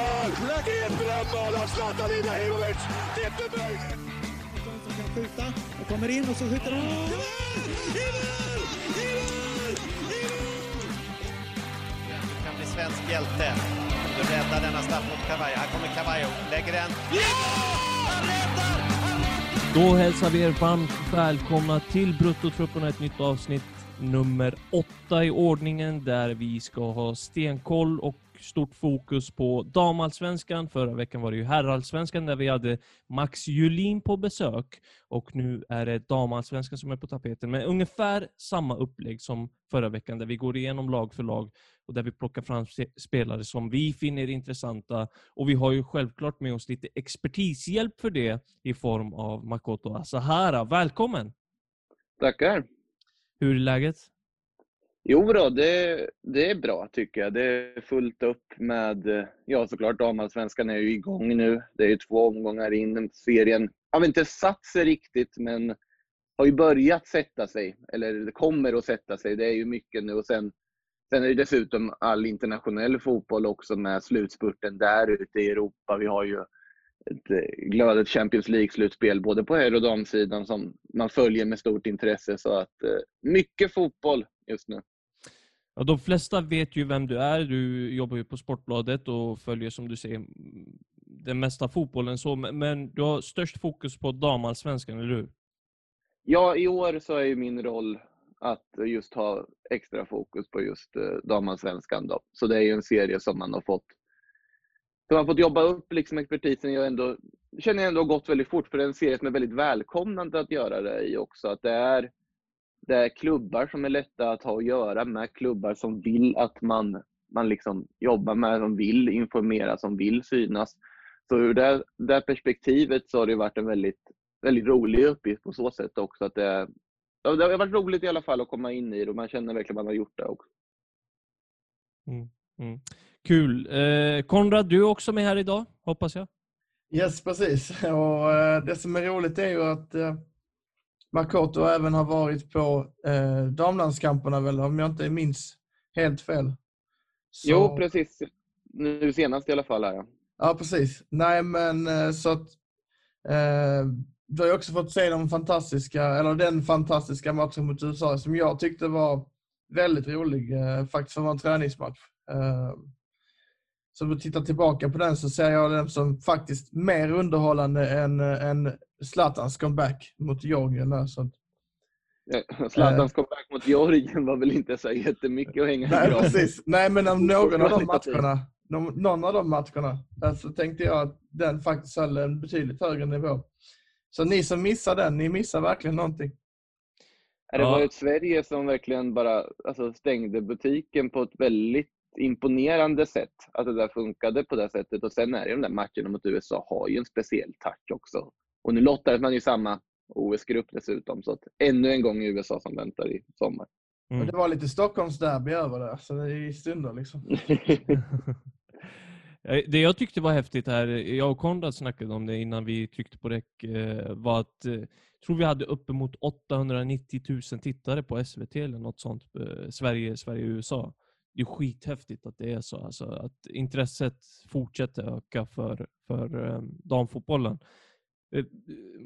mål! Ett drömmål av Zlatan Ibrahimovic! Det är inte möjligt! som kan skjuta och kommer in och så skjuter han. I mål! I mål! I kan bli svensk hjälte. Du räddar denna straff mot Cavallo. Här kommer Cavallo. Lägger den. Ja! Han räddar! Då hälsar vi er varmt välkomna till Bruttotrupperna, ett nytt avsnitt nummer åtta i ordningen där vi ska ha stenkoll och stort fokus på damallsvenskan. Förra veckan var det ju herrallsvenskan där vi hade Max Julin på besök och nu är det damallsvenskan som är på tapeten med ungefär samma upplägg som förra veckan där vi går igenom lag för lag och där vi plockar fram spelare som vi finner intressanta. Och vi har ju självklart med oss lite expertishjälp för det i form av Makoto Asahara. Välkommen! Tackar! Hur är läget? Jo då, det, det är bra tycker jag. Det är fullt upp med, eh, ja såklart damallsvenskan är ju igång nu. Det är ju två omgångar in. Serien har väl inte satt sig riktigt men har ju börjat sätta sig. Eller kommer att sätta sig. Det är ju mycket nu och sen, sen är det dessutom all internationell fotboll också med slutspurten där ute i Europa. Vi har ju ett eh, glödet Champions League-slutspel både på herr och damsidan som man följer med stort intresse. Så att eh, mycket fotboll just nu. Ja, de flesta vet ju vem du är. Du jobbar ju på Sportbladet och följer som du säger den mesta fotbollen. Så, men du har störst fokus på damallsvenskan, eller hur? Ja, i år så är ju min roll att just ha extra fokus på just eh, damallsvenskan. Då. Så det är ju en serie som man har fått så man har fått jobba upp liksom expertisen. Jag ändå, känner jag ändå gått väldigt fort, för det är en serie som är väldigt välkomnande att göra det i också. Att det är, det är klubbar som är lätta att ha att göra med, klubbar som vill att man, man liksom jobbar med, som vill informera, som vill synas. Så ur det, det perspektivet så har det varit en väldigt, väldigt rolig uppgift på så sätt också. Att det, det har varit roligt i alla fall att komma in i det och man känner verkligen att man har gjort det också. Mm, mm. Kul. Eh, Konrad, du är också med här idag, hoppas jag? Yes, precis. Och, eh, det som är roligt är ju att eh, Makoto även har varit på eh, damlandskamperna, väl, om jag inte minns helt fel. Så... Jo, precis. Nu senast i alla fall. Här, ja. ja, precis. Nej, men eh, så att eh, du har ju också fått se de fantastiska, eller den fantastiska matchen mot USA som jag tyckte var väldigt rolig, eh, faktiskt för att vara en träningsmatch. Eh, så om du tittar tillbaka på den så ser jag den som faktiskt mer underhållande än, än Zlatans comeback mot Georgien. Där, så. Zlatans äh, comeback mot Georgien var väl inte så jättemycket att hänga Nej, precis. Nej, men om någon av de matcherna, någon av de matcherna, så alltså, tänkte jag att den faktiskt höll en betydligt högre nivå. Så ni som missar den, ni missar verkligen någonting. Det var ett Sverige som verkligen bara alltså, stängde butiken på ett väldigt imponerande sätt att det där funkade på det sättet. Och sen är det de där matcherna mot USA har ju en speciell touch också. Och nu lottades man ju samma OS-grupp dessutom, så att ännu en gång i USA som väntar i sommar. Mm. det var lite Stockholmsderby över det, så det är i stunder liksom. Det jag tyckte var häftigt här, jag och Konrad snackade om det innan vi tryckte på räck, eh, var att jag eh, tror vi hade uppemot 890 000 tittare på SVT eller något sånt, eh, Sverige, Sverige, USA det är skithäftigt att det är så. Alltså, att intresset fortsätter öka för, för um, damfotbollen. Eh,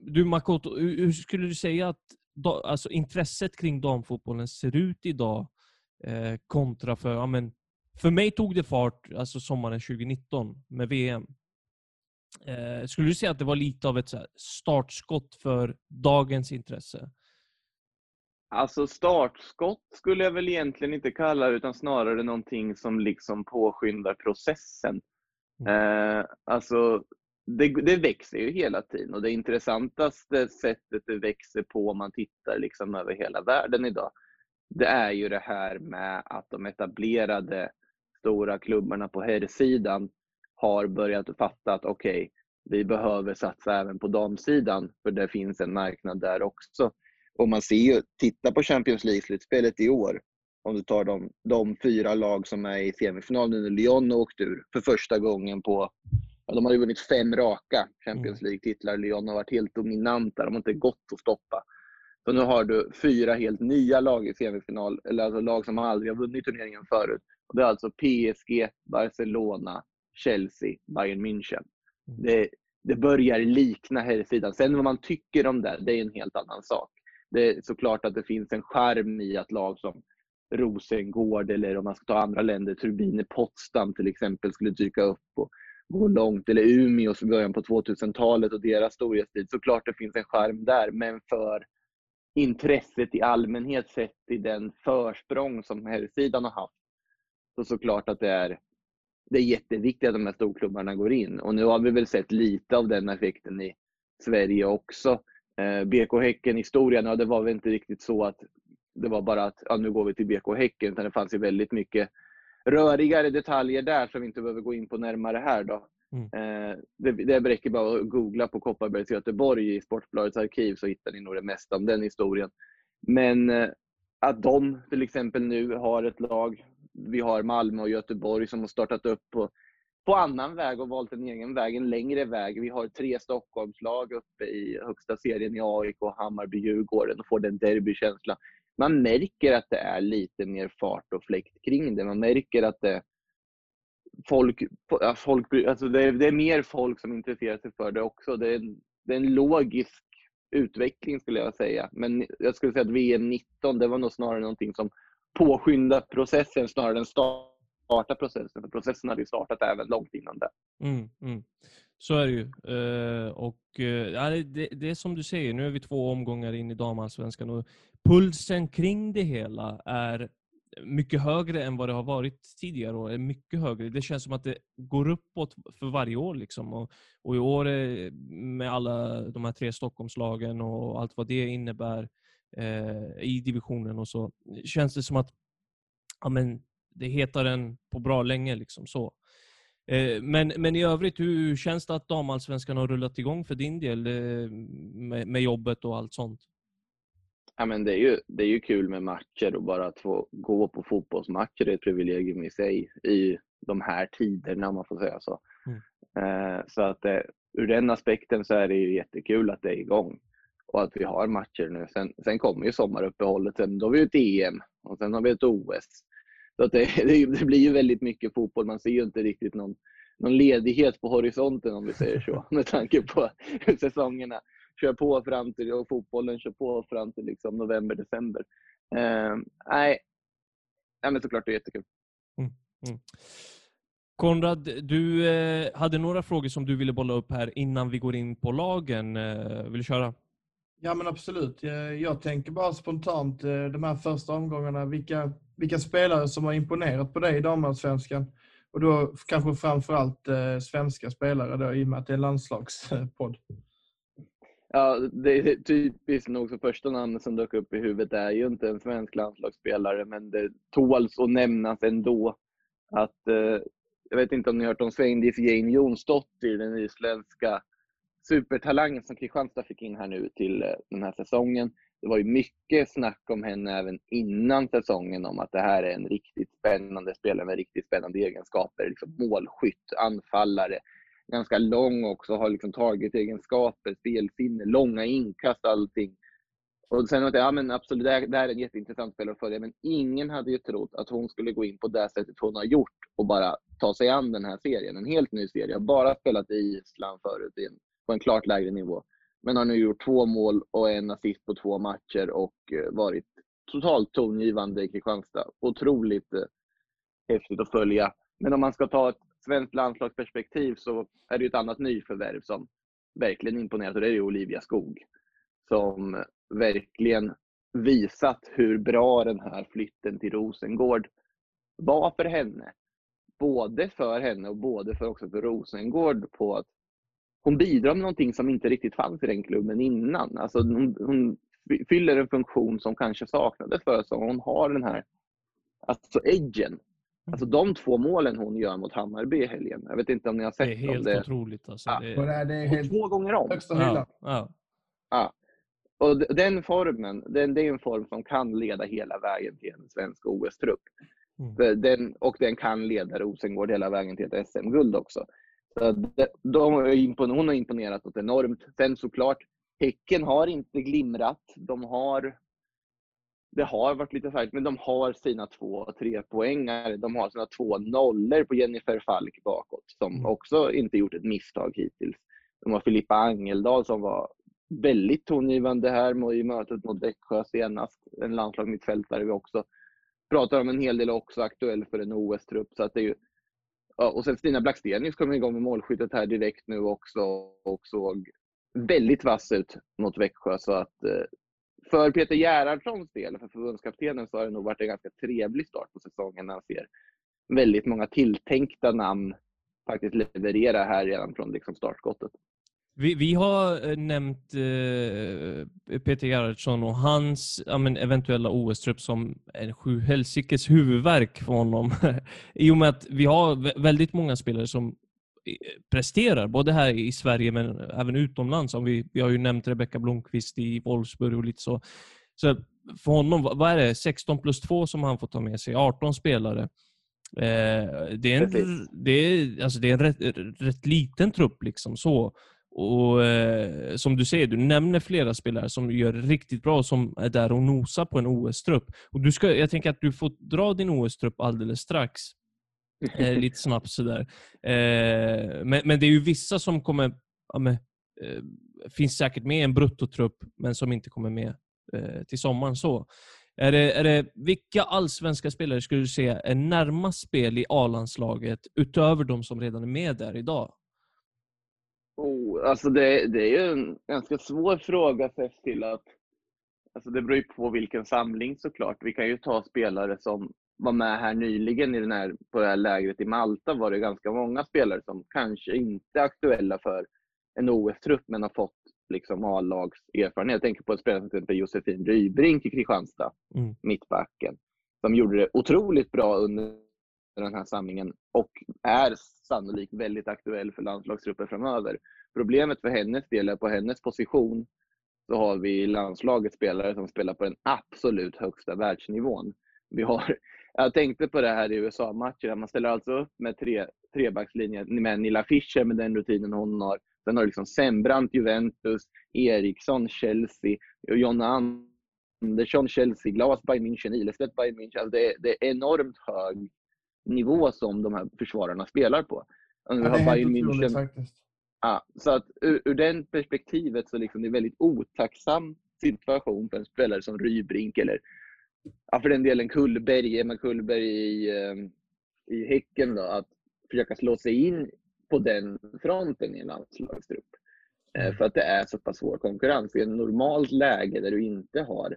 du Makoto, hur skulle du säga att da, alltså, intresset kring damfotbollen ser ut idag eh, kontra för, ja, men, för mig tog det fart alltså, sommaren 2019 med VM. Eh, skulle du säga att det var lite av ett här, startskott för dagens intresse? Alltså startskott skulle jag väl egentligen inte kalla det, utan snarare någonting som liksom påskyndar processen. Mm. Eh, alltså, det, det, växer ju hela tiden och det intressantaste sättet det växer på om man tittar liksom över hela världen idag, det är ju det här med att de etablerade stora klubbarna på herrsidan har börjat fatta att okej, okay, vi behöver satsa även på damsidan, för det finns en marknad där också. Och man ser ju, titta på Champions League-slutspelet i år, om du tar de, de fyra lag som är i semifinal nu när Lyon har åkt ur för första gången på Ja, de har ju vunnit fem raka Champions mm. League-titlar. Lyon har varit helt dominanta. De har inte gått att stoppa. Så nu har du fyra helt nya lag i semifinal, eller alltså lag som aldrig har vunnit turneringen förut. Och det är alltså PSG, Barcelona, Chelsea, Bayern München. Mm. Det, det börjar likna herrsidan. Sen vad man tycker om det, det är en helt annan sak. Det är såklart att det finns en charm i att lag som Rosengård eller om man ska ta andra länder, Turbine Potsdam till exempel skulle dyka upp och gå långt. Eller Umeå i början på 2000-talet och deras storhetstid. Såklart det finns en charm där, men för intresset i allmänhet sett i den försprång som herrsidan har haft, så såklart att det är, det är jätteviktigt att de här storklubbarna går in. Och nu har vi väl sett lite av den effekten i Sverige också. Eh, BK Häcken-historien, ja, det var väl inte riktigt så att det var bara att ja, nu går vi till BK Häcken, utan det fanns ju väldigt mycket rörigare detaljer där som vi inte behöver gå in på närmare här. Då. Mm. Eh, det, det räcker bara att googla på Kopparbergs Göteborg i Sportbladets arkiv så hittar ni nog det mesta om den historien. Men eh, att de till exempel nu har ett lag, vi har Malmö och Göteborg som har startat upp på, på annan väg och valt en egen väg, en längre väg. Vi har tre Stockholmslag uppe i högsta serien i AIK, Hammarby, Djurgården och får den derbykänslan man märker att det är lite mer fart och fläkt kring det. Man märker att det, folk, folk alltså det, är, det är mer folk som intresserar sig för det också. Det är, det är en logisk utveckling skulle jag säga. Men jag skulle säga att VM 19, det var nog snarare någonting som påskyndar processen snarare än starta processen. För processen hade ju startat även långt innan det. Mm, mm. Så är det ju. Uh, och, uh, ja, det, det, är som du säger, nu är vi två omgångar in i damallsvenskan och pulsen kring det hela är mycket högre än vad det har varit tidigare år. Mycket högre. Det känns som att det går uppåt för varje år. Liksom. Och, och i år eh, med alla de här tre Stockholmslagen och allt vad det innebär eh, i divisionen och så, känns det som att ja, men, det hetar än på bra länge. Liksom, så. Eh, men, men i övrigt, hur känns det att damallsvenskan har rullat igång för din del eh, med, med jobbet och allt sånt? Ja, men det, är ju, det är ju kul med matcher och bara att få gå på fotbollsmatcher är ett privilegium i sig i de här tiderna om man får säga så. Mm. Eh, så att ur den aspekten så är det ju jättekul att det är igång och att vi har matcher nu. Sen, sen kommer ju sommaruppehållet, sen då har vi ett EM och sen har vi ett OS. Så att det, det, blir ju väldigt mycket fotboll. Man ser ju inte riktigt någon, någon ledighet på horisonten om vi säger så med tanke på hur säsongerna kör på fram till, och fotbollen kör på fram till liksom november, december. Eh, nej, ja, men såklart det är jättekul. Mm, mm. Konrad, du eh, hade några frågor som du ville bolla upp här innan vi går in på lagen. Eh, vill du köra? Ja men absolut. Jag, jag tänker bara spontant eh, de här första omgångarna, vilka, vilka spelare som har imponerat på dig i damallsvenskan? Och då kanske framförallt eh, svenska spelare då, i och med att det är en landslagspodd. Eh, ja, det är typiskt nog så första namnet som dök upp i huvudet är ju inte en svensk landslagsspelare, men det tåls att nämnas ändå att eh, jag vet inte om ni har hört om Sveindis Jane Jonsdottir, den isländska supertalangen som Kristianstad fick in här nu till eh, den här säsongen. Det var ju mycket snack om henne även innan säsongen om att det här är en riktigt spännande spelare med riktigt spännande egenskaper. Liksom målskytt, anfallare, ganska lång också, har liksom tagit egenskaper, spelsinne, långa inkast, allting. Och sen att ja men absolut, det här, det här är en jätteintressant spelare att följa, men ingen hade ju trott att hon skulle gå in på det sättet hon har gjort och bara ta sig an den här serien. En helt ny serie. Jag har bara spelat i Island förut på en klart lägre nivå. Men har nu gjort två mål och en assist på två matcher och eh, varit totalt tongivande i Kristianstad. Otroligt eh, häftigt att följa. Men om man ska ta ett svenskt landslagsperspektiv så är det ju ett annat nyförvärv som verkligen imponerat och det är ju Olivia Skog. Som verkligen visat hur bra den här flytten till Rosengård var för henne. Både för henne och både för också för Rosengård på att hon bidrar med någonting som inte riktigt fanns i den klubben innan. Alltså hon, hon fyller en funktion som kanske saknades för så hon har den här alltså edgen Alltså de två målen hon gör mot Hammarby i helgen. Jag vet inte om ni har sett dem. Det är helt det. otroligt. Alltså. Ja, det är, det är helt... två gånger om. Högsta hyllan. Ja, ja. Och den formen, den, det är en form som kan leda hela vägen till en svensk OS-trupp. Mm. Den, och den kan leda Rosengård hela vägen till ett SM-guld också. Så de, de hon har imponerat något enormt. Sen såklart, Häcken har inte glimrat. De har det har varit lite färdigt, men de har sina två tre poängare. De har sina två nollor på Jennifer Falk bakåt, som Mm. också inte gjort ett misstag hittills. De har Filippa Angeldal som var väldigt tongivande här i mötet mot Växjö senast. En landslagsmittfältare vi också pratar om en hel del också aktuell för en OS-trupp. Så att det är ju, ja, och sen Stina Blackstenius kom igång med målskyttet här direkt nu också och såg väldigt vass ut mot Växjö. Så att eh, för Peter Gerhardssons del, för förbundskaptenen, så har det nog varit en ganska trevlig start på säsongen när han ser väldigt många tilltänkta namn faktiskt leverera här redan från liksom startskottet. Vi, vi har eh, nämnt eh, Peter Gerhardsson och hans ja, men, eventuella OS-trupp som en sju helsikes huvudvärk för honom. I och med att vi har vä- väldigt många spelare som eh, presterar, både här i Sverige men även utomlands. Om vi, vi har ju nämnt Rebecka Blomqvist i Wolfsburg och lite så. Så för honom, vad vad är det? 16 plus 2 som han får ta med sig, 18 spelare. Eh, det är en, Precis. det är, alltså det är en rätt, rätt liten trupp liksom så. Och eh, som du säger, du nämner flera spelare som gör riktigt bra och som är där och nosar på en OS-trupp. Och du ska, jag tänker att du får dra din OS-trupp alldeles strax. Eh, lite snabbt sådär. Eh, men, men det är ju vissa som kommer, ja, men, eh, finns säkert med i en bruttotrupp, men som inte kommer med eh, till sommaren. så. Är det, är det, vilka allsvenska spelare skulle du säga är närmast spel i A-landslaget utöver de som redan är med där idag? Oh, alltså det, det är ju en ganska svår fråga sett till att alltså det beror ju på vilken samling såklart. Vi kan ju ta spelare som var med här nyligen i den här, på det här lägret i Malta var det ganska många spelare som kanske inte är aktuella för en OS-trupp men har fått liksom A-lags erfarenhet. Jag tänker på en spelare som till exempel Josefin Rybrink i Kristianstad, Mm. mittbacken, som gjorde det otroligt bra under den här samlingen och är sannolikt väldigt aktuell för landslagstrupper framöver. Problemet för hennes del är på hennes position så har vi i landslaget spelare som spelar på den absolut högsta världsnivån. Vi har, jag tänkte på det här i USA-matchen, man ställer alltså upp med tre, trebackslinjen med Nilla Fischer med den rutinen hon har. Sen har du liksom Sembrant, Juventus, Eriksson, Chelsea, och Jonna Andersson, Chelsea, Glas, Bayern München, Ilestedt, Bayern München. Alltså det, är, det är enormt hög nivå som de här försvararna spelar på. Ja, det är helt otroligt faktiskt. Ja, så att ur, ur den perspektivet så liksom det är en väldigt otacksam situation för en spelare som Rybrink eller ja, för den delen Kullberg, Emma Kullberg i, eh, i Häcken då, att försöka slå sig in på den fronten i en landslagstrupp. Eh, för att det är så pass svår konkurrens. I ett normalt läge där du inte har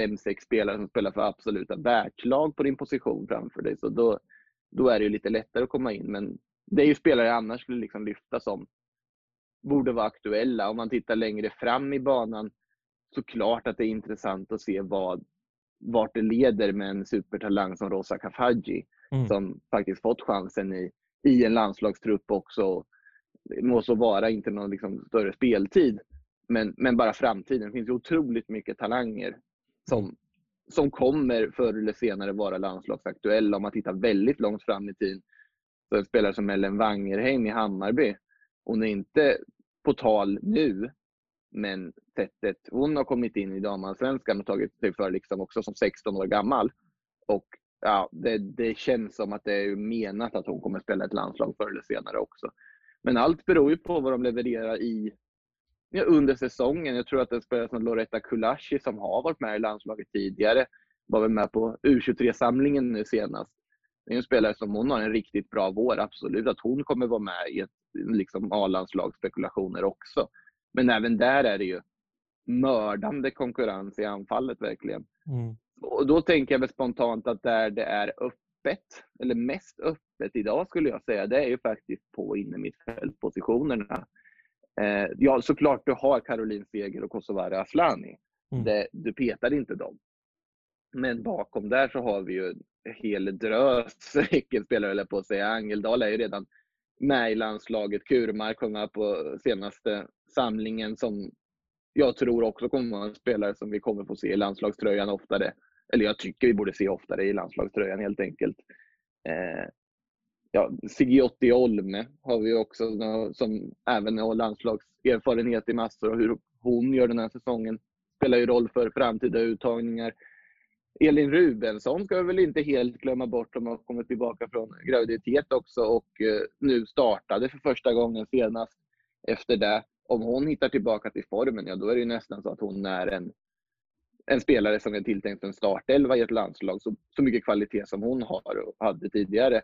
fem, sex spelare som spelar för absoluta världslag på din position framför dig, så då, då är det ju lite lättare att komma in. Men det är ju spelare jag annars skulle liksom lyfta som borde vara aktuella. Om man tittar längre fram i banan, så klart att det är intressant att se vad, vart det leder med en supertalang som Rosa Kafaji, Mm. som faktiskt fått chansen i, i en landslagstrupp också. Det må så vara inte någon liksom större speltid, men, men bara framtiden. Det finns ju otroligt mycket talanger som, som kommer förr eller senare vara landslagsaktuell om man tittar väldigt långt fram i tiden. Så en spelare som Ellen Wangerheim i Hammarby, hon är inte på tal nu, men sättet hon har kommit in i damallsvenskan och tagit sig för liksom också som 16 år gammal. Och ja, det, det känns som att det är menat att hon kommer spela ett landslag förr eller senare också. Men allt beror ju på vad de levererar i ja, under säsongen. Jag tror att en spelare som Loretta Kulashi som har varit med i landslaget tidigare var väl med på U23-samlingen nu senast. Det är en spelare som hon har en riktigt bra vår, absolut. Att hon kommer vara med i ett liksom A-landslagsspekulationer också. Men även där är det ju mördande konkurrens i anfallet verkligen. Mm. Och då tänker jag väl spontant att där det är öppet, eller mest öppet idag skulle jag säga, det är ju faktiskt på innermittfältpositionerna. Eh, ja, såklart du har Caroline Seger och Kosovare Asllani. Mm. Det, du petar inte dem. Men bakom där så har vi ju en hel drös Häckenspelare, eller på att säga. Angeldal är ju redan med i landslaget. Kurmark kom med på senaste samlingen som jag tror också kommer vara en spelare som vi kommer få se i landslagströjan oftare. Eller jag tycker vi borde se oftare i landslagströjan helt enkelt. Eh, ja, Sigiotti Olme har vi också som även har landslagserfarenhet i massor och hur hon gör den här säsongen spelar ju roll för framtida uttagningar. Elin Rubensson ska vi väl inte helt glömma bort. som har kommit tillbaka från graviditet också och eh, nu startade för första gången senast efter det. Om hon hittar tillbaka till formen, ja då är det ju nästan så att hon är en, en spelare som är tilltänkt för en startelva i ett landslag. Så, så mycket kvalitet som hon har och hade tidigare.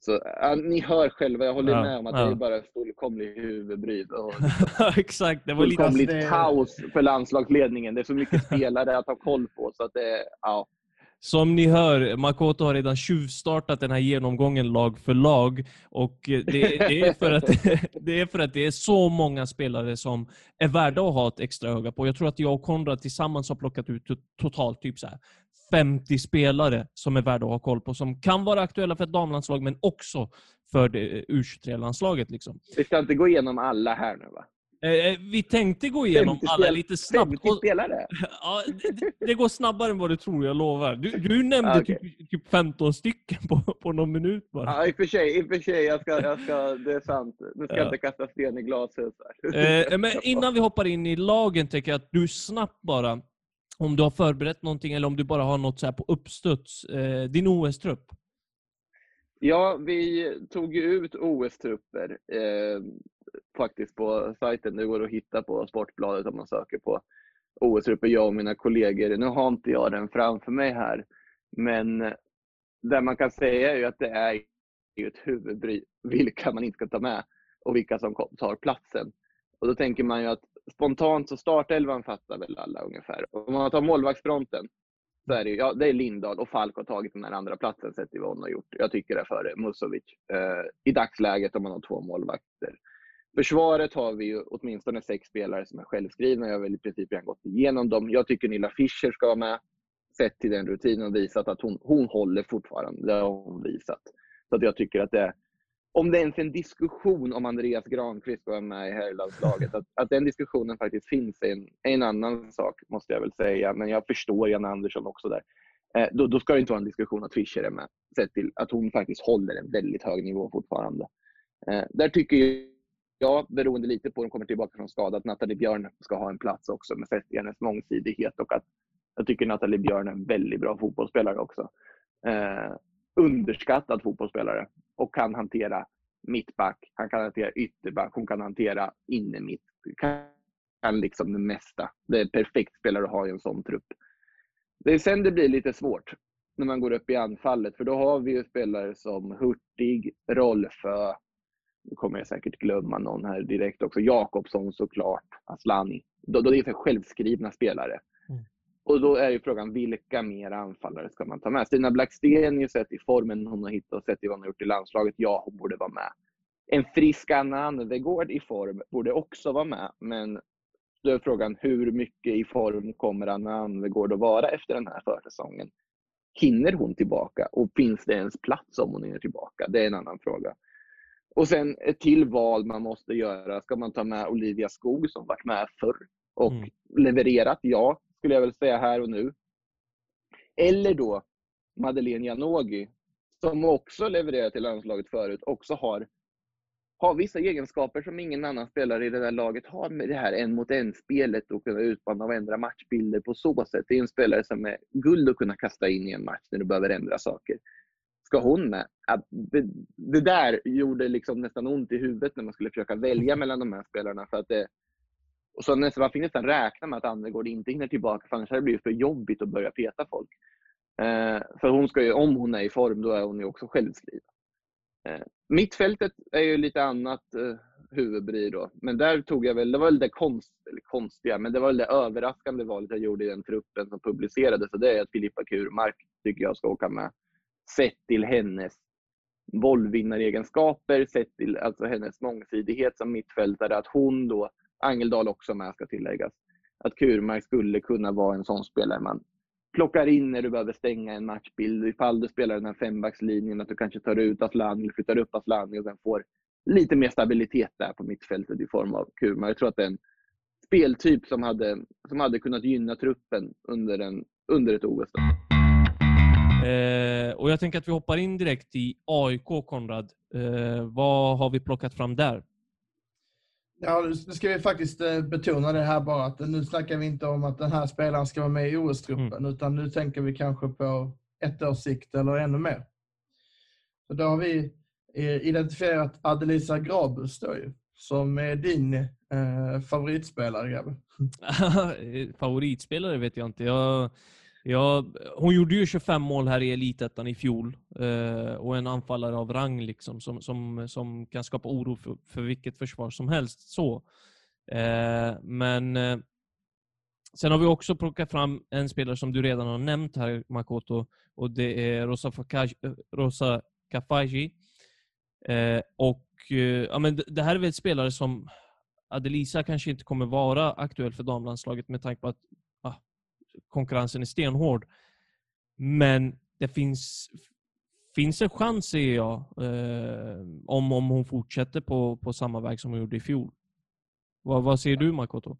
Så, ja, ni hör själva, jag håller Ja, med om att ja. det är bara fullkomlig huvudbry och Exakt, det var lite... fullkomligt det- kaos för landslagsledningen. Det är så mycket spelare att ha koll på. Så att det, ja. Som ni hör, Makoto har redan tjuvstartat den här genomgången lag för lag. Och det, det, är för att, det är för att det är så många spelare som är värda att ha ett extra öga på. Jag tror att jag och Konrad tillsammans har plockat ut to- totalt typ så här 50 spelare som är värda att ha koll på. Som kan vara aktuella för ett damlandslag, men också för det U23-landslaget. Liksom. Vi ska inte gå igenom alla här nu va? Eh, eh, vi tänkte gå igenom 50 alla lite snabbt. 50 Och, spelare? ja, det, det- går snabbare än vad du tror, jag lovar. Du, du nämnde Okej. typ, typ 15 stycken på, på någon minut bara. Ja, i och för sig. I och för sig jag ska, jag ska, det är sant. Nu ska Ja. jag inte kasta sten i glashus. här. Eh, men innan vi hoppar in i lagen tänker jag att du snabbt bara, om du har förberett någonting eller om du bara har något så här på uppstuds, eh, din OS-trupp. Ja, vi tog ju ut OS-trupper eh, faktiskt på sajten. Det går att hitta på Sportbladet om man söker på OS-trupper, jag och mina kollegor. Nu har inte jag den framför mig här, men det man kan säga är ju att det är ett huvudbry vilka man inte ska ta med och vilka som tar platsen. Och då tänker man ju att spontant så startelvan fattar väl alla ungefär. Om man tar målvaktsfronten så är det, ju- ja, det är Lindahl och Falk har tagit den här andra platsen sett till vad hon har gjort. Jag tycker det är före Musovic eh, i dagsläget om man har två målvakter. Försvaret har vi ju åtminstone sex spelare som är självskrivna. Jag har väl i princip redan gått igenom dem. Jag tycker Nilla Fischer ska vara med. Sett till den rutinen och visat att hon, hon håller fortfarande. Det har hon visat. Så att jag tycker att det om det ens är en diskussion om Andreas Granqvist ska vara med i herrlandslaget, att, att den diskussionen faktiskt finns är en, är en annan sak, måste jag väl säga. Men jag förstår Jan Andersson också där. Eh, då, då ska det inte vara en diskussion att Fischer är med, sett till att hon faktiskt håller en väldigt hög nivå fortfarande. Eh, där tycker jag, beroende lite på hon kommer tillbaka från skada, att Nathalie Björn ska ha en plats också med sett till hennes mångsidighet och att jag tycker Nathalie Björn är en väldigt bra fotbollsspelare också. Eh, underskattad fotbollsspelare och kan hantera mittback, han kan hantera ytterback, hon kan hantera innermitt. Kan, kan liksom det mesta. Det är perfekt spelare att ha i en sån trupp. Det är sen det blir lite svårt när man går upp i anfallet, för då har vi ju spelare som Hurtig, Rolfö, nu kommer jag säkert glömma någon här direkt också, Jakobsson såklart, Aslani. Då, då det är för självskrivna spelare. Och då är ju frågan, vilka mer anfallare ska man ta med? Stina Blackstenius, sett i formen hon har hittat och sett i vad hon har gjort i landslaget, ja, hon borde vara med. En frisk Anna Anvegård i form borde också vara med, men då är frågan hur mycket i form kommer Anna Anvegård att vara efter den här försäsongen? Hinner hon tillbaka och finns det ens plats om hon hinner tillbaka? Det är en annan fråga. Och sen ett till val man måste göra. Ska man ta med Olivia Skog som varit med förr och Mm. levererat? Ja, skulle jag väl säga här och nu. Eller då Madeleine Janogy som också levererat till landslaget förut, också har, har vissa egenskaper som ingen annan spelare i det där laget har med det här en mot en-spelet och kunna utmana och ändra matchbilder på så sätt. Det är en spelare som är guld att kunna kasta in i en match när du behöver ändra saker. Ska hon med? Det, det där gjorde liksom nästan ont i huvudet när man skulle försöka välja mellan de här spelarna. För att det, och så nästan, man fick nästan räkna med att Annegård inte hinner tillbaka, för annars hade det blivit för jobbigt att börja peta folk. Eh, för hon ska ju, om hon är i form, då är hon ju också självskriven. Eh, mittfältet är ju lite annat eh, huvudbry då. Men där tog jag väl, det var väl det konst, eller konstiga, men det var väl det överraskande valet jag gjorde i den truppen som publicerades. Och det är att Filippa Kurmark tycker jag ska åka med. Sett till hennes bollvinnaregenskaper, sett till alltså hennes mångsidighet som mittfältare. Att hon då, Angeldal också med ska tilläggas, att Kurmark skulle kunna vara en sån spelare man plockar in när du behöver stänga en matchbild. Ifall du spelar den här fembackslinjen, att du kanske tar ut Asllani, eller flyttar upp Asllani och sen får lite mer stabilitet där på mittfältet i form av Kurmark. Jag tror att det är en speltyp som hade, som hade kunnat gynna truppen under, en, under ett OS. Eh, och jag tänker att vi hoppar in direkt i AIK, Konrad. Eh, vad har vi plockat fram där? Ja, nu ska vi faktiskt eh, betona det här bara att nu snackar vi inte om att den här spelaren ska vara med i OS-truppen Mm. utan nu tänker vi kanske på ett års sikt eller ännu mer. Så då har vi eh, identifierat Adelisa Grabus då ju, som är din eh, favoritspelare grabbe. Favoritspelare vet jag inte. Jag, Ja, hon gjorde ju 25 mål här i Elitettan i fjol. Eh, och en anfallare av rang liksom, som, som, som kan skapa oro för, för vilket försvar som helst. Så. Eh, men eh, sen har vi också plockat fram en spelare som du redan har nämnt här, Makoto. Och det är Rosa, Fakaj, eh, Rosa Kafaji. Eh, och eh, ja, men det- här är väl ett spelare som Adelisa kanske inte kommer vara aktuell för damlandslaget med tanke på att konkurrensen är stenhård. Men det finns, finns en chans, ser jag, eh, om, om hon fortsätter på, på samma väg som hon gjorde i fjol. Vad, vad säger du, Makoto?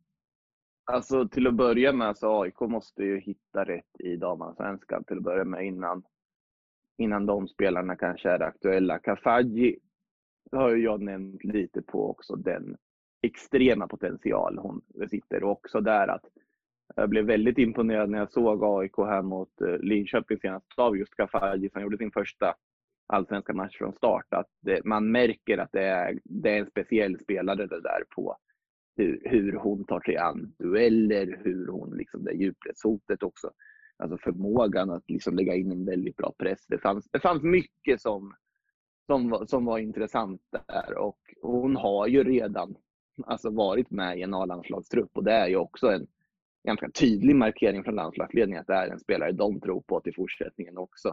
Alltså till att börja med så AIK måste ju hitta rätt i damallsvenskan till att börja med innan, innan de spelarna kanske är aktuella. Kafaji har ju jag nämnt lite på också den extrema potential hon besitter och också där att jag blev väldigt imponerad när jag såg AIK här mot eh, Linköping senast av just Kafaji som gjorde sin första allsvenska match från start. Att det, man märker att det är, det är en speciell spelare det där på hur, hur hon tar sig an dueller, hur hon liksom det djupledshotet också. Alltså förmågan att liksom lägga in en väldigt bra press. Det fanns, det fanns mycket som, som, var, som var intressant där och hon har ju redan alltså varit med i en A-landslagstrupp och det är ju också en ganska tydlig markering från landslagsledningen att det är en spelare de tror på till fortsättningen också.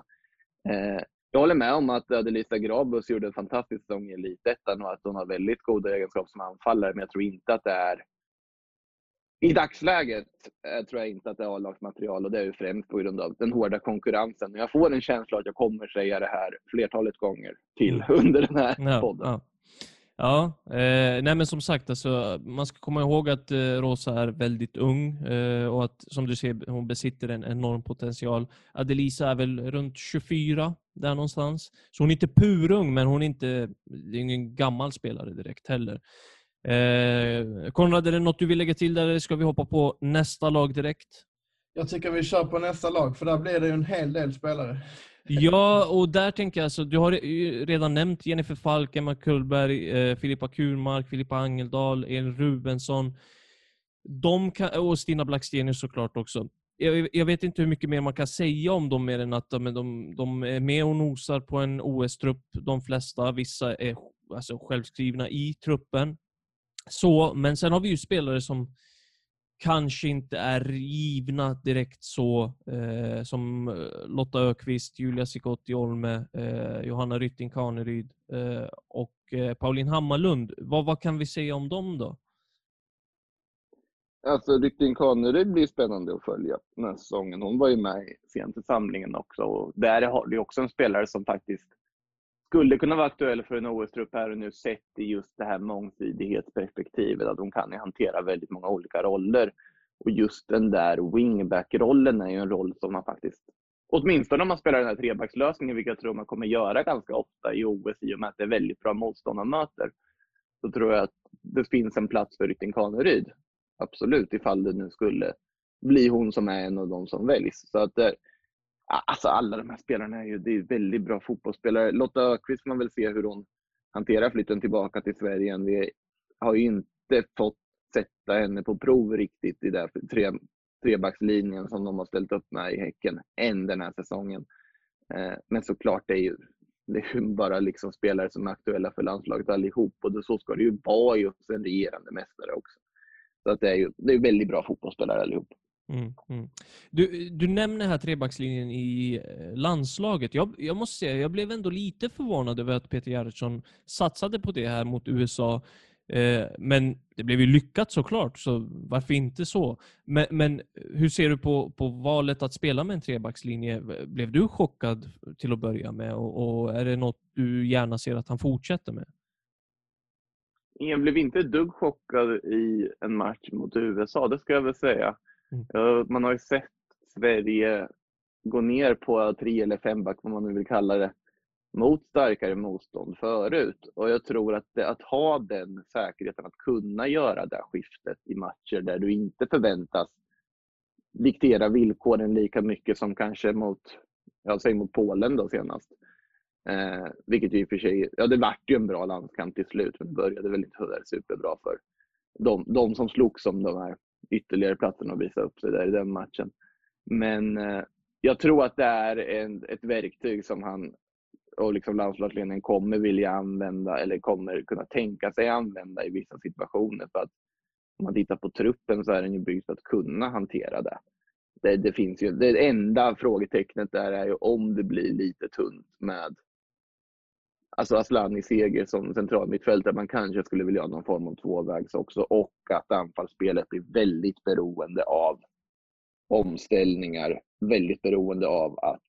Eh, jag håller med om att Adelisa Grabus gjorde en fantastisk säsong i Elitettan och att hon har väldigt goda egenskaper som anfallare, men jag tror inte att det är i dagsläget eh, tror jag inte att det är A-lagsmaterial och det är ju främst på grund av den hårda konkurrensen. Jag får en känsla att jag kommer säga det här flertalet gånger till under den här Ja, podden. ja. Ja, eh, nej men som sagt, alltså, man ska komma ihåg att eh, Rosa är väldigt ung eh, och att som du ser, hon besitter en enorm potential. Adelisa är väl runt 24, där någonstans. Så hon är inte purung, men hon är inte det är ingen gammal spelare direkt heller. Eh, Konrad, är det något du vill lägga till där eller ska vi hoppa på nästa lag direkt? Jag tycker vi kör på nästa lag för där blir det ju en hel del spelare. Ja, och där tänker jag, alltså, du har redan nämnt Jennifer Falk, Emma Kullberg, eh, Filippa Kurmark, Filippa Angeldal, Elin Rubensson. De kan, och Stina Blackstenius såklart också. Jag, jag vet inte hur mycket mer man kan säga om dem mer än att de, de, de är med och nosar på en OS-trupp, de flesta. Vissa är alltså, självskrivna i truppen. Så, men sen har vi ju spelare som kanske inte är givna direkt så eh, som eh, Lotta Ökvist, Julia Sikotti Olme, eh, Johanna Rytting Kaneryd eh, och eh, Pauline Hammarlund. Vad, vad kan vi säga om dem då? Alltså Rytting Kaneryd blir spännande att följa den här säsongen. Hon var ju med sent i samlingen också. Och där har du också en spelare som faktiskt skulle kunna vara aktuell för en OS-trupp här och nu sett i just det här mångsidighetsperspektivet. Att hon kan ju hantera väldigt många olika roller. Och just den där wingback-rollen är ju en roll som man faktiskt, åtminstone om man spelar den här trebackslösningen, vilket jag tror man kommer göra ganska ofta i OS i och med att det är väldigt bra motstånd man möter, så tror jag att det finns en plats för Rytting Kaneryd. Absolut, ifall det nu skulle bli hon som är en av de som väljs. Så att, eh, alltså alla de här spelarna är ju det är väldigt bra fotbollsspelare. Lotta Ökvist får man väl se hur hon hanterar flytten tillbaka till Sverige. Vi har ju inte fått sätta henne på prov riktigt i den tre, trebackslinjen som de har ställt upp med i Häcken än den här säsongen. Eh, men såklart, det är ju, det är ju bara liksom spelare som är aktuella för landslaget allihop och så ska det ju vara just en regerande mästare också. Så att det är ju det är väldigt bra fotbollsspelare allihop. Mm, mm. Du, du nämner här trebackslinjen i eh, landslaget. Jag, jag måste säga, jag blev ändå lite förvånad över att Peter Gerhardsson satsade på det här mot USA. Eh, men det blev ju lyckat såklart, så varför inte så? Men, men hur ser du på, på valet att spela med en trebackslinje? Blev du chockad till att börja med och, och är det något du gärna ser att han fortsätter med? Jag blev inte ett dugg chockad i en match mot USA, det ska jag väl säga. Mm. Man har ju sett Sverige gå ner på tre eller femback, vad man nu vill kalla det, mot starkare motstånd förut. Och jag tror att, det, att ha den säkerheten att kunna göra det skiftet i matcher där du inte förväntas diktera villkoren lika mycket som kanske mot, jag säger mot Polen då senast. Eh, vilket ju i och för sig, ja det vart ju en bra landskamp till slut, men det började väl inte superbra för de, de som slogs om de här ytterligare platsen och visa upp sig där i den matchen. Men eh, jag tror att det är en, ett verktyg som han och liksom landslagsledningen kommer vilja använda eller kommer kunna tänka sig använda i vissa situationer. För att om man tittar på truppen så är den ju byggd för att kunna hantera det. Det, det finns ju, det enda frågetecknet där är ju om det blir lite tunt med alltså Aslani Seger som central mittfältare. Man kanske skulle vilja ha någon form av tvåvägs också och att anfallsspelet blir väldigt beroende av omställningar, väldigt beroende av att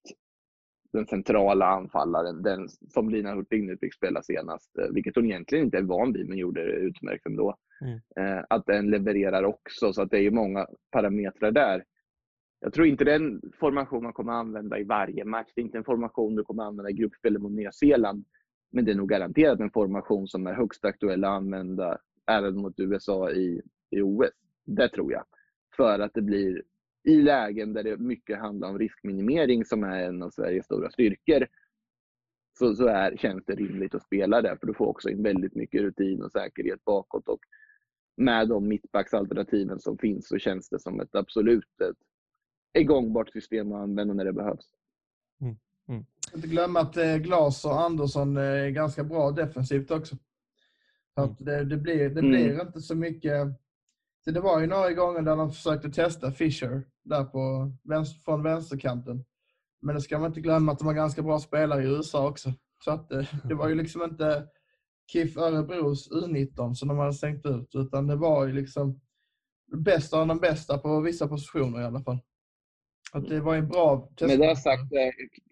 den centrala anfallaren, den som Lina Hurtig nu fick spela senast, eh, vilket hon egentligen inte är van vid men gjorde det utmärkt ändå. Mm. Eh, att den levererar också, så att det är ju många parametrar där. Jag tror inte det är en formation man kommer använda i varje match. Det är inte en formation du kommer använda i gruppspelet mot Nya Zeeland. Men det är nog garanterat en formation som är högst aktuell att använda även mot USA i, i OS. Det tror jag. För att det blir i lägen där det mycket handlar om riskminimering som är en av Sveriges stora styrkor så, så är, känns det rimligt att spela där för du får också in väldigt mycket rutin och säkerhet bakåt. Och med de mittbacksalternativen som finns så känns det som ett absolut ett, ett gångbart system att använda när det behövs. Mm. Mm. Inte glömma att eh, Glas och Andersson är ganska bra defensivt också. Så att mm. det, det blir, det blir mm. inte så mycket... Så det var ju några gånger där de försökte testa Fischer där på, från vänsterkanten. Men det ska man inte glömma att de har ganska bra spelare i USA också. Så att det, eh, det var ju liksom inte KIF Örebros U19 som de hade stängt ut, utan det var ju liksom bästa av de bästa på vissa positioner i alla fall. Att det var en bra test. Med det sagt,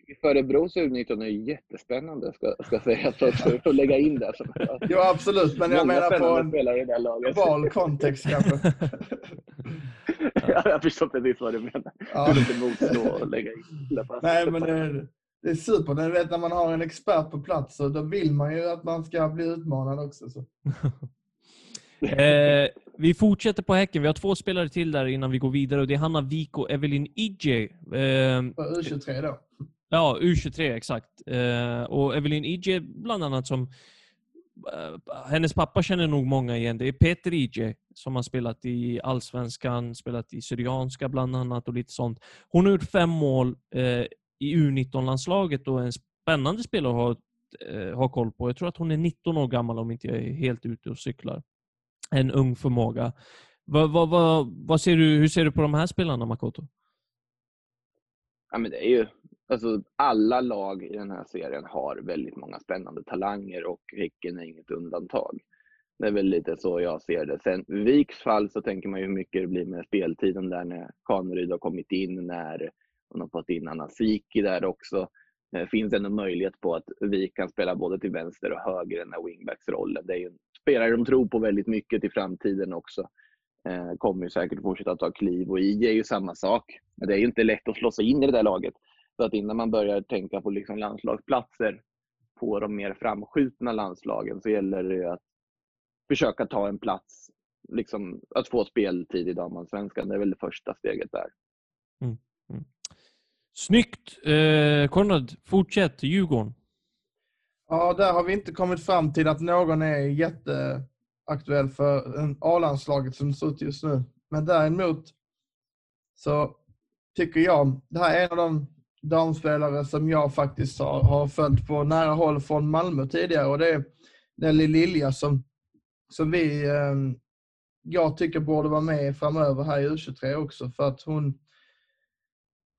KIF Örebros U19 är jättespännande, ska, ska sägas, för att lägga in det. jo, absolut, men jag menar på en global kontext kanske. ja, jag förstår precis vad du menar. Ja. Du inte motstå att lägga in det. Nej, men det, det är super. Du vet, när man har en expert på plats så då vill man ju att man ska bli utmanad också. Så. eh, vi fortsätter på Häcken. Vi har två spelare till där innan vi går vidare och det är Hanna Wik och Evelyn Ije. Eh, U23 då? Ja, U23 exakt. Eh, och Evelyn Ije bland annat som Eh, hennes pappa känner nog många igen. Det är Peter Ije som har spelat i Allsvenskan, spelat i Syrianska bland annat och lite sånt. Hon har gjort fem mål eh, i U19-landslaget och är en spännande spelare att ha, eh, ha koll på. Jag tror att hon är 19 år gammal om inte jag är helt ute och cyklar. En ung förmåga. Va, va, va, vad ser du, hur ser du på de här spelarna, Makoto? Ja, men det är ju Alltså, alla lag i den här serien har väldigt många spännande talanger och Häcken är inget undantag. Det är väl lite så jag ser det. Sen i Viks fall så tänker man ju hur mycket det blir med speltiden där när Kaneryd har kommit in, när hon har fått in Anna Siki där också. Det finns ändå möjlighet på att Vik kan spela både till vänster och höger i den här wingbacksrollen. Det är ju en spelare de tror på väldigt mycket i framtiden också. Eh, kommer ju säkert fortsätta ta kliv och IG är ju samma sak. Det är ju inte lätt att slå sig in i det där laget. Så att innan man börjar tänka på liksom landslagsplatser på de mer framskjutna landslagen så gäller det att försöka ta en plats, liksom, att få speltid i damallsvenskan. Det är väl det första steget där. Mm. Mm. Snyggt! Eh, Konrad, fortsätt. Djurgården. Ja, där har vi inte kommit fram till att någon är jätteaktuell för A-landslaget som det ser ut just nu. Men däremot så tycker jag, det här är en av de damspelare som jag faktiskt har, har följt på nära håll från Malmö tidigare och det är Nelly Lilja som, som vi, eh, jag tycker borde vara med framöver här i U23 också för att hon,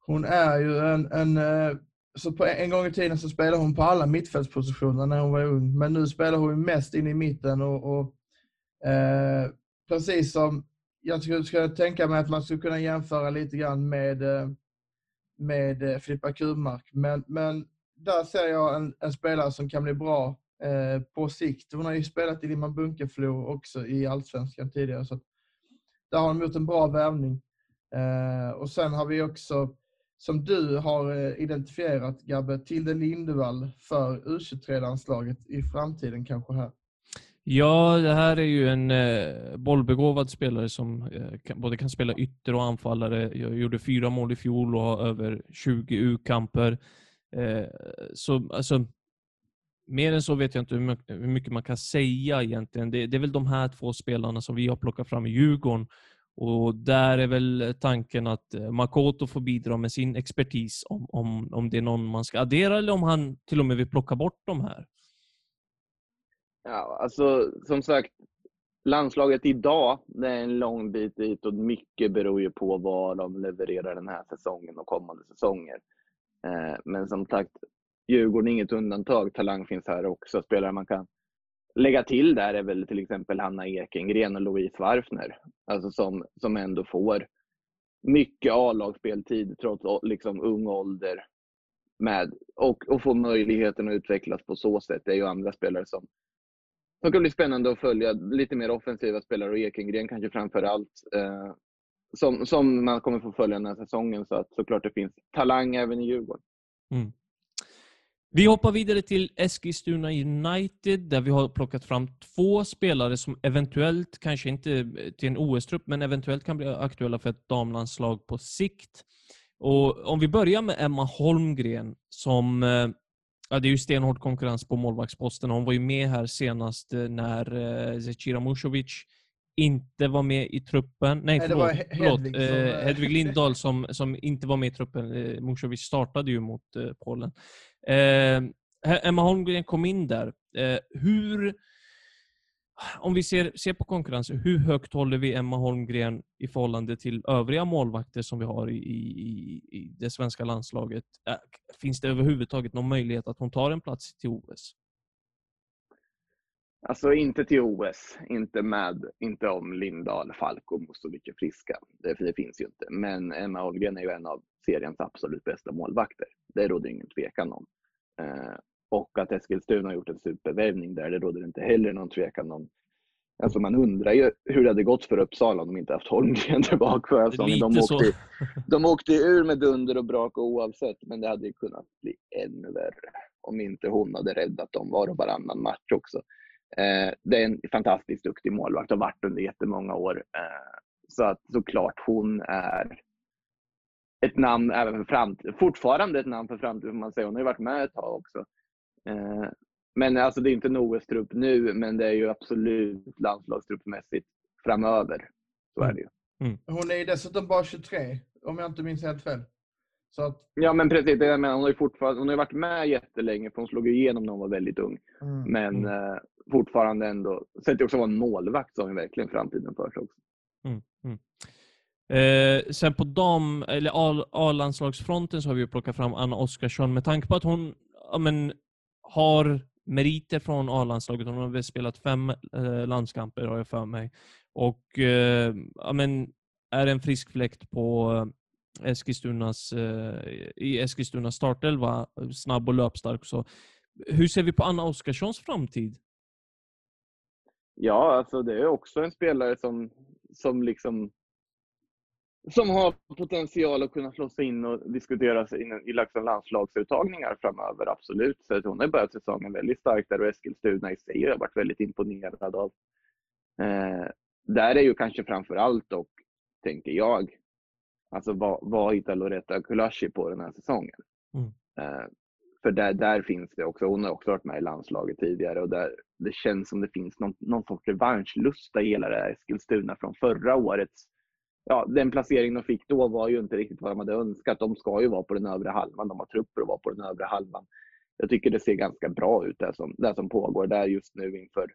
hon är ju en, en eh, så på en gång i tiden så spelade hon på alla mittfältspositioner när hon var ung, men nu spelar hon mest in i mitten och, och eh, precis som jag skulle, skulle tänka mig att man skulle kunna jämföra lite grann med eh, med eh, Filippa Kurmark. Men, men där ser jag en, en spelare som kan bli bra eh, på sikt. Hon har ju spelat i Limhamn Bunkeflo också i Allsvenskan tidigare. Så där har de gjort en bra värvning. Eh, och sen har vi också som du har eh, identifierat, Gabbe, Tilde Lindevall för U23-landslaget i framtiden kanske här? Ja, det här är ju en eh, bollbegåvad spelare som eh, kan, både kan spela ytter och anfallare. Jag gjorde fyra mål i fjol och har över 20 U-kamper. Eh, så alltså, mer än så vet jag inte hur mycket, hur mycket man kan säga egentligen. Det, det, är väl de här två spelarna som vi har plockat fram i Djurgården. Och där är väl tanken att eh, Makoto får bidra med sin expertis om, om, om det är någon man ska addera eller om han till och med vill plocka bort de här. Ja, alltså som sagt, landslaget idag, det är en lång bit dit och mycket beror ju på vad de levererar den här säsongen och kommande säsonger. Eh, men som sagt, Djurgården är inget undantag. Talang finns här också. Spelare man kan lägga till där är väl till exempel Hanna Ekengren och Louise Warfner. Alltså som, som ändå får mycket A-lagsspeltid trots liksom ung ålder. Med, och, och får möjligheten att utvecklas på så sätt. Det är ju andra spelare som, som kan bli spännande att följa. Lite mer offensiva spelare och Ekengren kanske framför allt. Eh, som, som man kommer få följa den här säsongen. Så att såklart det finns talang även i Djurgården. Mm. Vi hoppar vidare till Eskilstuna United där vi har plockat fram två spelare som eventuellt, kanske inte till en OS-trupp, men eventuellt kan bli aktuella för ett damlandslag på sikt. Och om vi börjar med Emma Holmgren som eh, Ja, det är ju stenhård konkurrens på målvaktsposten. Hon var ju med här senast eh, när eh, Zecira Musovic inte var med i truppen. Nej, Nej, förlåt. det var förlåt. Hedvig som- Eh, Hedvig Lindahl som, som inte var med i truppen. Eh, Musovic startade ju mot eh, Polen. Eh, Emma Holmgren kom in där. Eh, hur, om vi ser, ser på konkurrensen, hur högt håller vi Emma Holmgren i förhållande till övriga målvakter som vi har i, i, i det svenska landslaget? Eh, finns det överhuvudtaget någon möjlighet att hon tar en plats till OS? Alltså inte till OS, inte med, inte om Lindahl, Falk och Musovic är friska. Det, det finns ju inte. Men Emma Holmgren är ju en av seriens absolut bästa målvakter. Det råder ingen tvekan om. Eh, och att Eskilstuna har gjort en supervärvning där, det råder inte heller någon tvekan om. Alltså man undrar ju hur det hade gått för Uppsala om de inte haft Holmgren tillbaka förra säsongen. De Lite så. åkte, de åkte ur med dunder och brak oavsett, men det hade ju kunnat bli ännu värre om inte hon hade räddat dem var och varannan match också. Eh, det är en fantastiskt duktig målvakt och har varit under jättemånga år. Eh, så att såklart hon är ett namn även för framtiden. Fortfarande ett namn för framtiden får man säga. Hon har ju varit med ett tag också. Eh, men alltså det är inte en OS-trupp nu, men det är ju absolut landslagstruppmässigt framöver. Så är det ju. Hon är ju dessutom bara 23, om jag inte minns helt fel. Så att, Ja men precis, det jag menar, hon har ju fortfarande, hon har ju varit med jättelänge för hon slog ju igenom när hon var väldigt ung. mm. Men eh, fortfarande ändå, Sen också vara en målvakt som verkligen framtiden för sig också. Mm, mm. Eh, sen på dam eller A-landslagsfronten så har vi ju plockat fram Anna Oskarsson med tanke på att hon ja, men, har meriter från A-landslaget. Hon har väl spelat fem eh, landskamper har jag för mig. Och eh, ja, men, är en frisk fläkt på eh, Eskilstunas, eh, i Eskilstunas startelva. Snabb och löpstark. Så. Hur ser vi på Anna Oskarssons framtid? Ja, alltså det är också en spelare som, som liksom som har potential att kunna slå sig in och diskuteras in i liksom landslagsuttagningar framöver, absolut. Så hon har börjat säsongen väldigt starkt där och Eskilstuna i sig har jag varit väldigt imponerad av. Eh, där är ju kanske framför allt dock, tänker jag, alltså vad, vad hittar Loretta Kulashi på den här säsongen? Mm. Eh, för där, där finns det också, hon har också varit med i landslaget tidigare och där, det känns som det finns någon, någon sorts revanschlusta i hela det här Eskilstuna från förra årets ja, den placering de fick då var ju inte riktigt vad de hade önskat. De ska ju vara på den övre halvan. De har trupper att vara på den övre halvan. Jag tycker det ser ganska bra ut det som, det som pågår där just nu inför,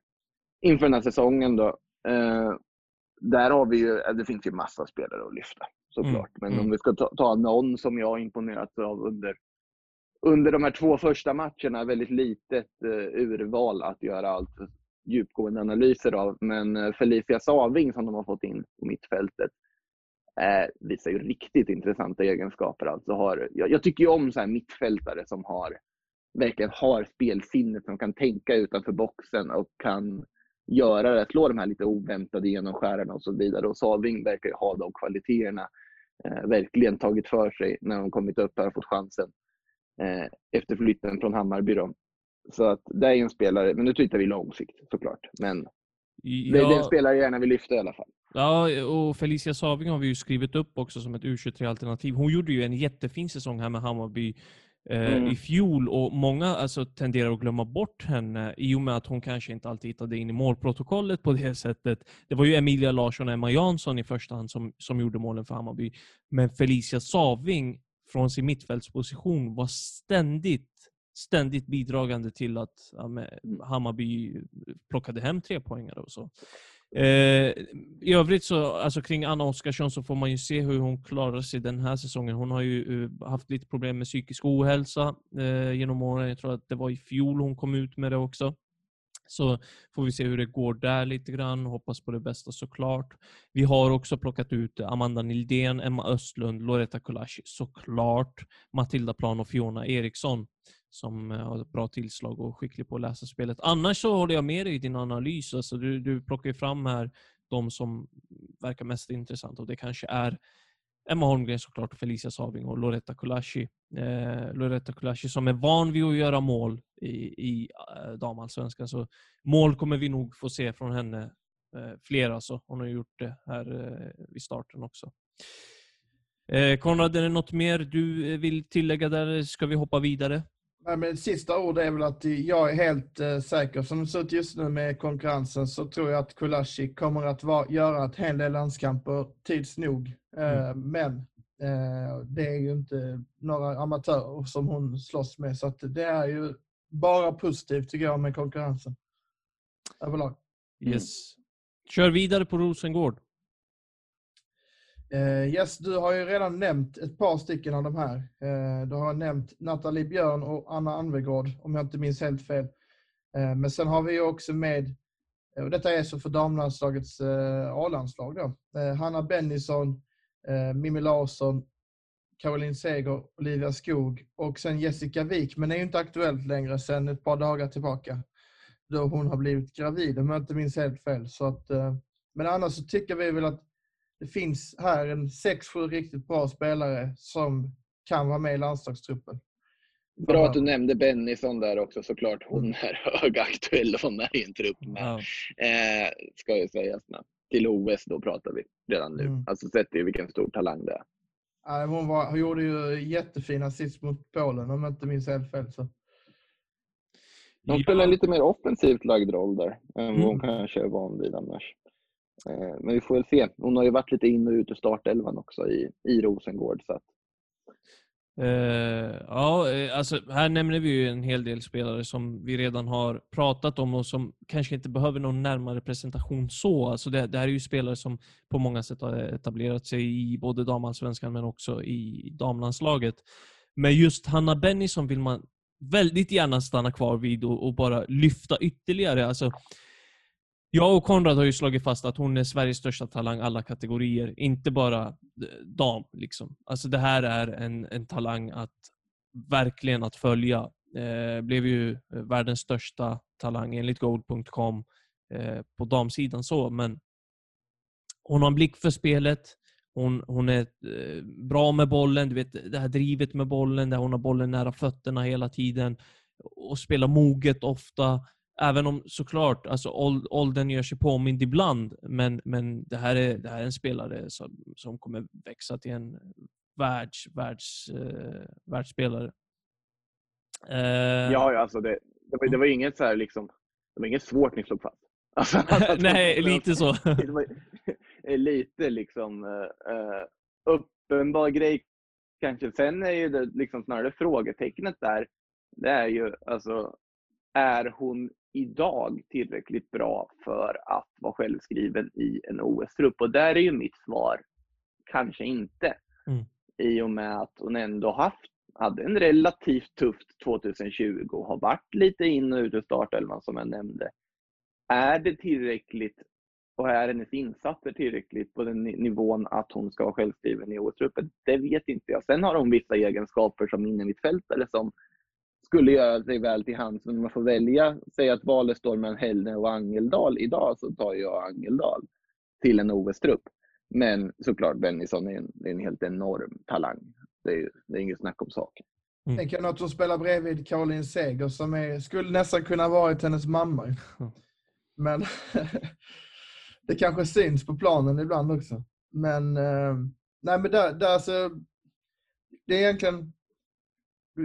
inför den här säsongen. Då. Eh, där har vi ju, det finns ju massa spelare att lyfta såklart. Men mm. om vi ska ta, ta någon som jag imponerats av under, under de här två första matcherna, väldigt litet eh, urval att göra allt djupgående analyser av. Men eh, Felicia Saving som de har fått in på mittfältet eh, visar ju riktigt intressanta egenskaper. Alltså har, jag, jag tycker ju om så här mittfältare som har, verkligen har spelsinnet, som kan tänka utanför boxen och kan göra det, slå de här lite oväntade genomskärarna och så vidare. Och Saving verkar ju ha de kvaliteterna. eh, verkligen tagit för sig när de kommit upp här och fått chansen efter flytten från Hammarby. Då. Så att det är en spelare, men nu tittar vi långsikt såklart. Men det, det är en spelare jag gärna vill lyfta i alla fall. Ja, och Felicia Saving har vi ju skrivit upp också som ett U23-alternativ. Hon gjorde ju en jättefin säsong här med Hammarby eh, Mm. i fjol och många alltså, tenderar att glömma bort henne i och med att hon kanske inte alltid hittade in i målprotokollet på det sättet. Det var ju Emilia Larsson och Emma Jansson i första hand som, som gjorde målen för Hammarby. Men Felicia Saving från sin mittfältsposition var ständigt ständigt bidragande till att ja, Hammarby plockade hem tre poängar och så. Eh, I övrigt så, alltså kring Anna Oskarsson så får man ju se hur hon klarar sig den här säsongen. Hon har ju eh, haft lite problem med psykisk ohälsa eh, genom åren. Jag tror att det var i fjol hon kom ut med det också. Så får vi se hur det går där lite grann. Hoppas på det bästa såklart. Vi har också plockat ut Amanda Nildén, Emma Östlund, Loretta Kulashi såklart. Matilda Plan och Fiona Eriksson som eh, har ett bra tillslag och är skicklig på att läsa spelet. Annars så håller jag med dig i din analys. Alltså du, du plockar ju fram här de som verkar mest intressanta och det kanske är Emma Holmgren såklart, och Felicia Saving och Loretta Kulashi. Eh, Loretta Kulashi som är van vid att göra mål i, i eh, damallsvenskan. Så mål kommer vi nog få se från henne. Eh, fler alltså. Hon har gjort det här eh, vid starten också. Eh, Konrad, är det något mer du eh, vill tillägga där? Ska vi hoppa vidare? Nej, men sista ordet är väl att jag är helt eh, säker, som det ser ut just nu med konkurrensen, så tror jag att Kulashi kommer att vara, göra ett hel del landskamper tids nog. Eh, Men eh, det är ju inte några amatörer som hon slåss med, så att det är ju bara positivt tycker jag med konkurrensen. Överlag. Yes. Kör vidare på Rosengård. Eh, yes, du har ju redan nämnt ett par stycken av de här. Du har nämnt Nathalie Björn och Anna Anvegård, om jag inte minns helt fel. Men sen har vi ju också med, och detta är så för damlandslagets A-landslag då, Hanna Bennison, eh, Mimmi Larsson, Caroline Seger, Olivia Skog och sen Jessica Wik, men är ju inte aktuellt längre sen ett par dagar tillbaka. Då hon har blivit gravid, om jag inte minns helt fel. Så att, eh, men annars så tycker vi väl att det finns här en sex, sju riktigt bra spelare som kan vara med i landslagstruppen. Bra att du nämnde Bennison där också såklart. Hon är högaktuell och hon är i en trupp med. Ja. Eh, ska ju sägas med. Till OS då pratar vi redan nu. Mm. Alltså sett ju vilken stor talang det är. Ja, Hon, var, hon gjorde ju jättefina assist mot Polen om jag inte minns helt fel. Så. Hon spelar en lite mer offensivt lagd roll där än vad hon Mm. kanske är van vid annars. Eh, men vi får väl se. Hon har ju varit lite in och ut ur startelvan också i, i Rosengård. Så att, Uh, ja, eh, alltså här nämner vi ju en hel del spelare som vi redan har pratat om och som kanske inte behöver någon närmare presentation så. Alltså det, det här är ju spelare som på många sätt har etablerat sig i både damallsvenskan men också i damlandslaget. Men just Hanna Bennison vill man väldigt gärna stanna kvar vid och, och bara lyfta ytterligare. Alltså, jag och Konrad har ju slagit fast att hon är Sveriges största talang alla kategorier, inte bara eh, dam. Liksom. Alltså det här är en, en talang att verkligen att följa. Eh, blev ju eh, världens största talang enligt gold.com eh, på damsidan så, men hon har en blick för spelet. Hon, hon är eh, bra med bollen, du vet det här drivet med bollen, där hon har bollen nära fötterna hela tiden och spelar moget ofta. Även om såklart, alltså åld- åldern gör sig påmind ibland, men, men det, här är, det här är en spelare som, som kommer växa till en världs, världs, eh, världsspelare. Eh, ja, alltså det, det, var, det var inget så här liksom, det var inget svårt ni slog fast. Alltså, Nej, lite så. det var lite liksom eh, eh, uppenbar grej kanske. Sen är ju det liksom snarare frågetecknet där. Det är ju alltså, är hon idag tillräckligt bra för att vara självskriven i en OS-trupp? Och där är ju mitt svar kanske inte. Mm. I och med att hon ändå haft, hade en relativt tufft 2020 och har varit lite in och ut ur startelvan som jag nämnde. Är det tillräckligt och är hennes insatser tillräckligt på den ni- nivån att hon ska vara självskriven i OS-truppen? Det vet inte jag. Sen har hon vissa egenskaper som innermittfältare som skulle göra sig väl till hands. Men om man får välja, säg att valet står mellan Hellne och Angeldal idag, så tar jag Angeldal till en OS-trupp. Men såklart, Bennison är en, är en helt enorm talang. Det är, det är inget snack om saken. Tänker jag något som spelar bredvid Caroline Seger som är, skulle nästan kunna varit hennes mamma. Men det kanske syns på planen ibland också. Men, eh, nej men där, där så, det är egentligen,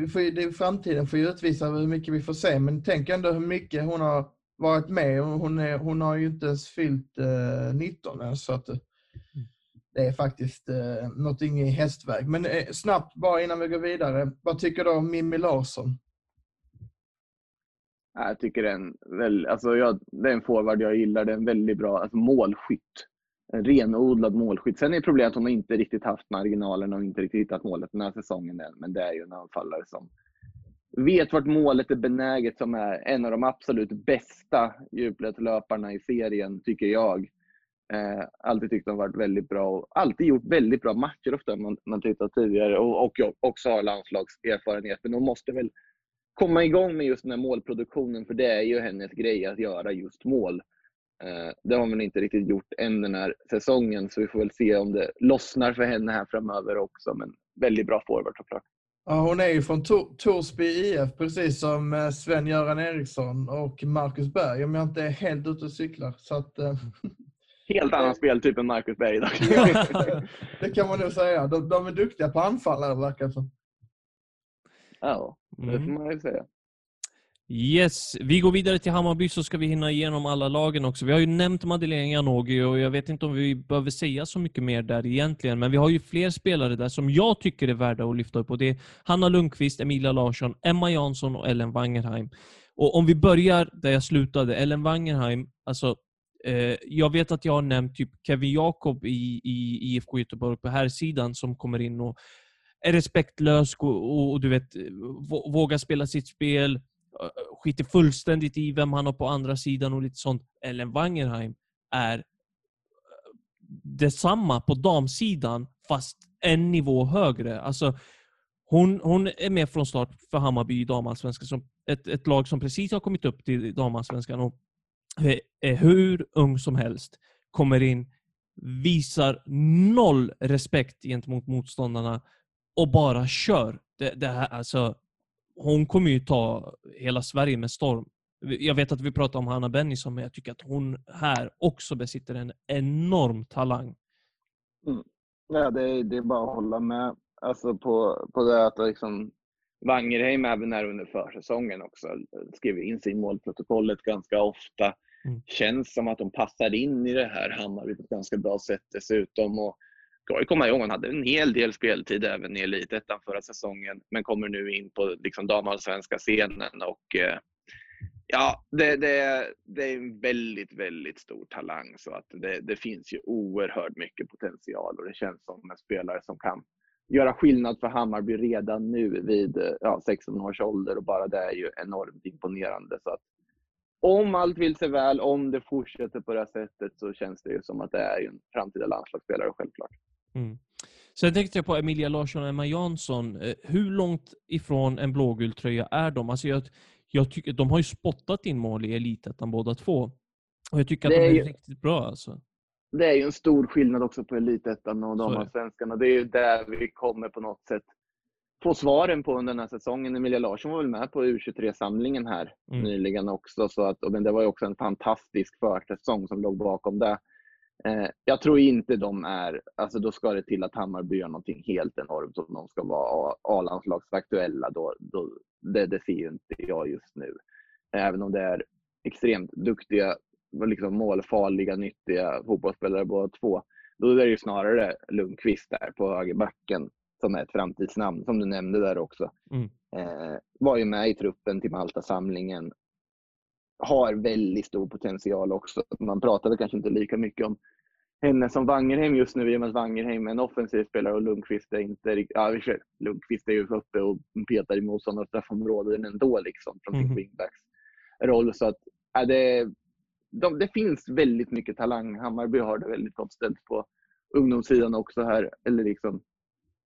får, framtiden får ju utvisa hur mycket vi får se, men tänk ändå hur mycket hon har varit med. och Hon, är, hon har ju inte ens fyllt eh, 19 än, så att eh, det är faktiskt eh, någonting i hästväg. Men eh, snabbt bara innan vi går vidare, vad tycker du om Mimmi Larsson? Ja, Jag tycker det är en, väl, alltså jag, det är en forward jag gillar. Det är en väldigt bra alltså målskytt. En renodlad målskytt. Sen är problemet att hon inte riktigt haft marginalen och inte riktigt hittat målet den här säsongen än. Men det är ju en anfallare som vet vart målet är benäget, som är en av de absolut bästa djupledslöparna i serien, tycker jag. Eh, alltid tyckt de varit väldigt bra och alltid gjort väldigt bra matcher ofta man, man tittat tidigare och, och jag också har landslagserfarenhet. Men hon måste väl komma igång med just den här målproduktionen för det är ju hennes grej att göra just mål. Eh, det har hon inte riktigt gjort än den här säsongen så vi får väl se om det lossnar för henne här framöver också. Men väldigt bra forward såklart. Ja, hon är ju från Tor- Torsby IF, precis som eh, Sven-Göran Eriksson och Marcus Berg, om jag inte är helt ute och cyklar. Så att, eh, Helt annan speltyp än Marcus Berg dock. det kan man nog säga. De, de är duktiga på anfallare, verkar det som. ja, det får Mm. man ju säga. Yes, vi går vidare till Hammarby så ska vi hinna igenom alla lagen också. Vi har ju nämnt Madeleine Janogy och jag vet inte om vi behöver säga så mycket mer där egentligen, men vi har ju fler spelare där som jag tycker är värda att lyfta upp och det är Hanna Lundqvist, Emilia Larsson, Emma Jansson och Ellen Wangerheim. Och om vi börjar där jag slutade, Ellen Wangerheim, alltså eh, jag vet att jag har nämnt typ Kevin Jakob i, i IFK Göteborg på här sidan som kommer in och är respektlös och, och, och du vet, vågar spela sitt spel, skiter fullständigt i vem han har på andra sidan och lite sånt. Ellen Wangerheim är detsamma på damsidan, fast en nivå högre. Alltså, hon, hon är med från start för Hammarby i damallsvenskan, som ett, ett lag som precis har kommit upp till damallsvenskan och är- är hur ung som helst, kommer in, visar noll respekt gentemot motståndarna och bara kör. Det, det här, alltså, hon kommer ju ta hela Sverige med storm. Jag vet att vi pratar om Hanna Bennison, men jag tycker att hon här också besitter en enorm talang. Ja, det är, det är bara att hålla med alltså på, på det att liksom Wangerheim även här under försäsongen också skrev in sig i målprotokollet ganska ofta. Mm. Känns som att de passar in i det här Hammarby på ett ganska bra sätt dessutom. Och ska ju komma ihåg, hon hade en hel del speltid även i Elitettan förra säsongen, men kommer nu in på liksom damallsvenska scenen och eh, Ja, det, det, det är en väldigt, väldigt stor talang. Så att det, det finns ju oerhört mycket potential och det känns som en spelare som kan göra skillnad för Hammarby redan nu vid eh, ja, 16 års ålder och bara det är ju enormt imponerande. Så att om allt vill sig väl, om det fortsätter på det här sättet så känns det ju som att det är en framtida landslagsspelare självklart. Mm. Sen tänkte jag på Emilia Larsson och Emma Jansson. Eh, Hur långt ifrån en blågul tröja är de? Alltså jag, jag tycker, de har ju spottat in mål i Elitettan båda två. Och jag tycker att de är ju- riktigt bra alltså. det är ju en stor skillnad också på Elitettan och damallsvenskan. Och det är ju där vi kommer på något sätt få svaren på under den här säsongen. Emilia Larsson var väl med på U23-samlingen här Mm. nyligen också. Så att, och men det var ju också en fantastisk försäsong som låg bakom det. Eh, jag tror inte de är, alltså då ska det till att Hammarby gör någonting helt enormt om de ska vara A-landslagsaktuella. Då, då, det, det ser ju inte jag just nu. Även om det är extremt duktiga, liksom målfarliga, nyttiga fotbollsspelare båda två. Då är det ju snarare Lundqvist där på högerbacken som är ett framtidsnamn, som du nämnde där också. Mm. Eh, var ju med i truppen till Malta-samlingen. Har väldigt stor potential också. Man pratar väl kanske inte lika mycket om henne som Wangerheim just nu i och med att Wangerheim är en offensiv spelare och Lundqvist är inte riktigt... Ja, Lundqvist är ju uppe och petar i motståndarnas straffområden ändå liksom från sin Mhm. wingbacks roll. Så att, ja, det, de, det finns väldigt mycket talang. Hammarby har det väldigt gott ställt på ungdomssidan också här. Eller liksom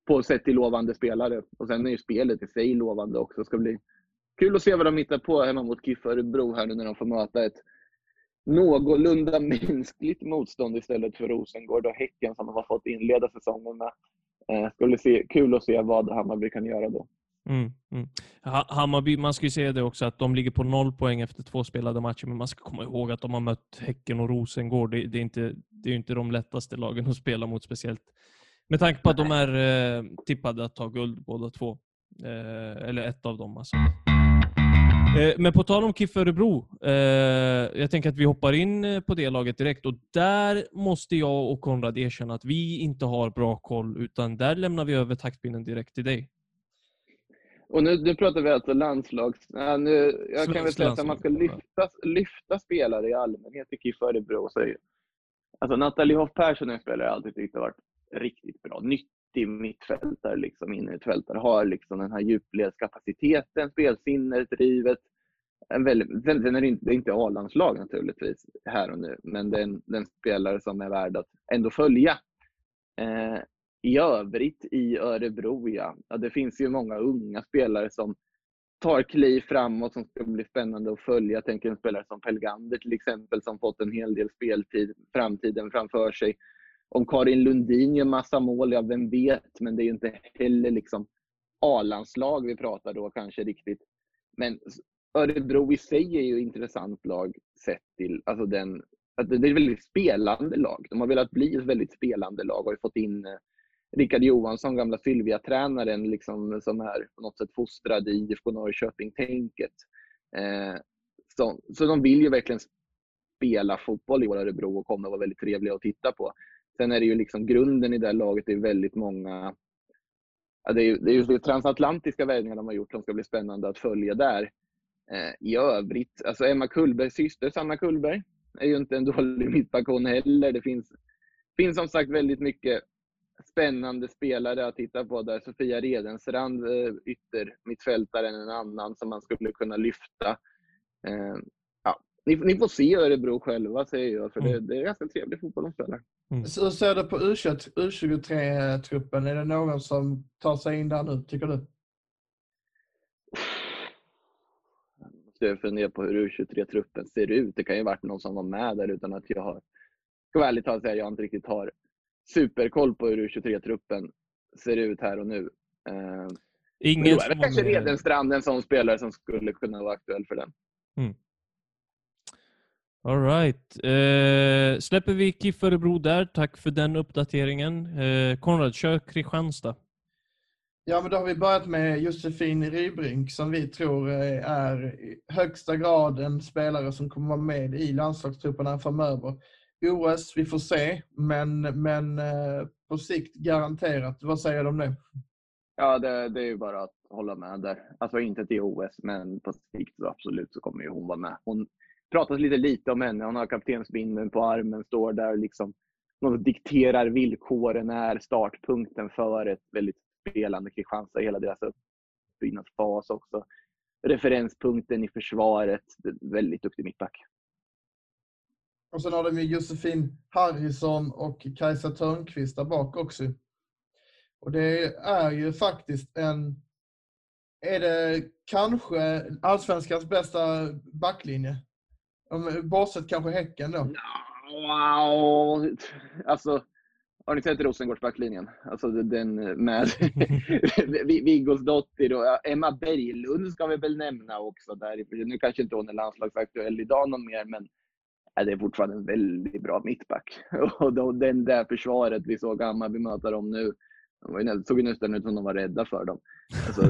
på sätt till lovande spelare. Och sen är ju spelet i sig lovande också. Det ska bli kul att se vad de hittar på hemma mot KIF Örebro här nu när de får möta ett någorlunda mänskligt motstånd istället för Rosengård och Häcken som de har fått inleda säsongen med. Eh, skulle se, kul att se vad Hammarby kan göra då. Mm, mm. Hammarby, man ska ju säga det också att de ligger på noll poäng efter två spelade matcher, men man ska komma ihåg att de har mött Häcken och Rosengård. Det, det är inte, det är ju inte de lättaste lagen att spela mot speciellt. Med tanke på att de är eh, tippade att ta guld båda två. Eh, eller ett av dem alltså. Eh, men på tal om KIF Örebro. Jag tänker att vi hoppar in på det laget direkt och där måste jag och Konrad erkänna att vi inte har bra koll utan där lämnar vi över taktpinnen direkt till dig. Och nu, nu pratar vi alltså landslags... Ja, nu, jag kan väl säga att man ska lyfta, lyfta spelare i allmänhet i KIF Örebro så. Alltså Nathalie Hoff Persson är en spelare jag alltid tyckt har varit riktigt bra. Nyttig mittfältare, liksom, innermittfältare. Har liksom den här djupledskapaciteten, spelsinnet, drivet. En väldigt, den är det inte, det är inte A-landslag naturligtvis här och nu, men det är en, spelare som är värd att ändå följa. Eh, I övrigt i Örebro, ja. ja. Det finns ju många unga spelare som tar kliv framåt som ska bli spännande att följa. Jag tänker en spelare som Pelgander till exempel som fått en hel del speltid, framtiden framför sig. Om Karin Lundin gör massa mål, ja vem vet, men det är ju inte heller liksom A-landslag vi pratar då kanske riktigt. Men Örebro i sig är ju ett intressant lag sett till alltså den, att det är ett väldigt spelande lag. De har velat bli ett väldigt spelande lag och har ju fått in eh, Rickard Johansson, gamla Sylvia-tränaren, liksom, som är på något sätt fostrad i IFK Norrköping-tänket. Eh, så, så de vill ju verkligen spela fotboll i Örebro och kommer vara väldigt trevliga att titta på. Sen är det ju liksom grunden i det här laget, det är väldigt många ja, det är ju det är just det transatlantiska värvningar de har gjort som ska bli spännande att följa där. Eh, I övrigt, alltså Emma Kullbergs syster, Sanna Kullberg, är ju inte en dålig mittback hon heller. Det finns, finns som sagt väldigt mycket spännande spelare att titta på där. Sofia Redensrand, eh, yttermittfältaren, en annan som man skulle kunna lyfta. Eh, ni, ni får se Örebro själva säger jag, för det, det är ganska trevlig fotboll de spelar. Så hur ser du på U21 U23-truppen? Är det någon som tar sig in där nu, tycker du? Jag måste fundera på hur U23-truppen ser ut. Det kan ju ha varit någon som var med där utan att jag har... Ska vara ärlig talat säga att jag inte riktigt har superkoll på hur U23-truppen ser ut här och nu. Eh, men Ingen då är det kanske Redenstrand en sån spelare som skulle kunna vara aktuell för den. All right. Eh, släpper vi KIF Örebro där. Tack för den uppdateringen. Eh, Konrad, kör Kristianstad. Ja, men då har vi börjat med Josefin Rybrink som vi tror eh, är i högsta grad en spelare som kommer vara med i landslagstrupperna framöver. OS, vi får se, men, men eh, på sikt garanterat. Vad säger du om det? Ja, det, det är ju bara att hålla med där. Alltså inte till OS, men på sikt så absolut så kommer ju hon vara med. Hon pratas lite lite om henne. Hon har kaptensbindeln på armen, står där och liksom någon dikterar villkoren, är startpunkten för ett väldigt spelande Kristianstad, hela deras uppbyggnadsfas också. Referenspunkten i försvaret, väldigt duktig mittback. Och sen har de ju Josefin Harrison och Kajsa Törnqvist där bak också. Och det är ju faktiskt en... Är det kanske allsvenskans bästa backlinje? Om- Bortsett kanske Häcken då. Wow! Alltså, har ni sett Rosengårdsbacklinjen? Alltså den med Viggosdottir och ja, Emma Berglund ska vi väl nämna också. Där. Nu kanske inte hon är landslagsaktuell idag någon mer, men ja, det är fortfarande en väldigt bra mittback. Och då, den där försvaret vi såg Hammarby möta dem nu, de var ju, nä- såg ju nästan ut som de var rädda för dem. Alltså,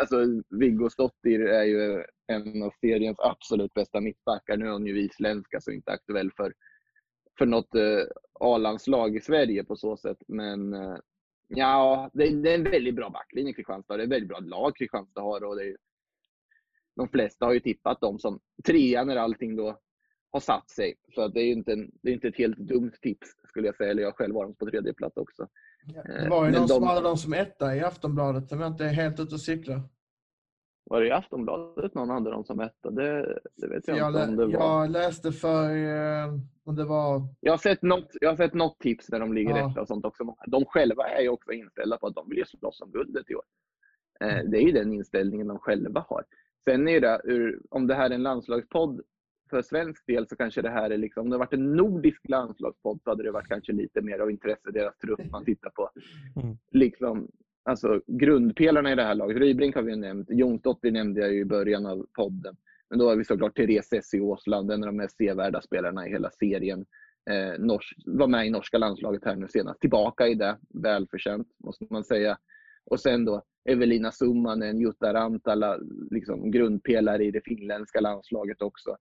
alltså Viggo Stottir är ju en av seriens absolut bästa mittbackar. Nu är hon ju isländska så inte aktuell för, för något eh, A-landslag i Sverige på så sätt. Men eh, ja, det, det är en väldigt bra backlinje Kristianstad. Det är ett väldigt bra lag Kristianstad har. Och det är, de flesta har ju tippat dem som trea när allting då har satt sig. Så det är ju inte, en, det är inte ett helt dumt tips skulle jag säga. Eller jag själv har dem på tredje plats också. Det var ju någon som de- hade dem som etta i Aftonbladet om jag inte är helt ute och cyklar. Var det i Aftonbladet någon hade dem som etta? Det, det vet jag, Jag, inte om det var. jag läste för... eh, Om det var... Jag har sett något, jag har sett något tips där de ligger Ja. etta och sånt också. De själva är ju också inställda på att de vill slåss om guldet i år. Eh, Det är ju den inställningen de själva har. Sen är det, om det här är en landslagspodd för svensk del så kanske det här är liksom, om det varit en nordisk landslagspodd så hade det varit kanske lite mer av intresse, deras trupp man tittar på. Mm. Liksom, alltså grundpelarna i det här laget, Rybrink har vi nämnt, Jonsdottir nämnde jag ju i början av podden. Men då har vi såklart Therese Essi Åsland, en av de mest sevärda spelarna i hela serien. Eh, nors var med i norska landslaget här nu senast. Tillbaka i det, välförtjänt måste man säga. Och sen då Evelina Summanen, Jutta Rantala, liksom grundpelare i det finländska landslaget också.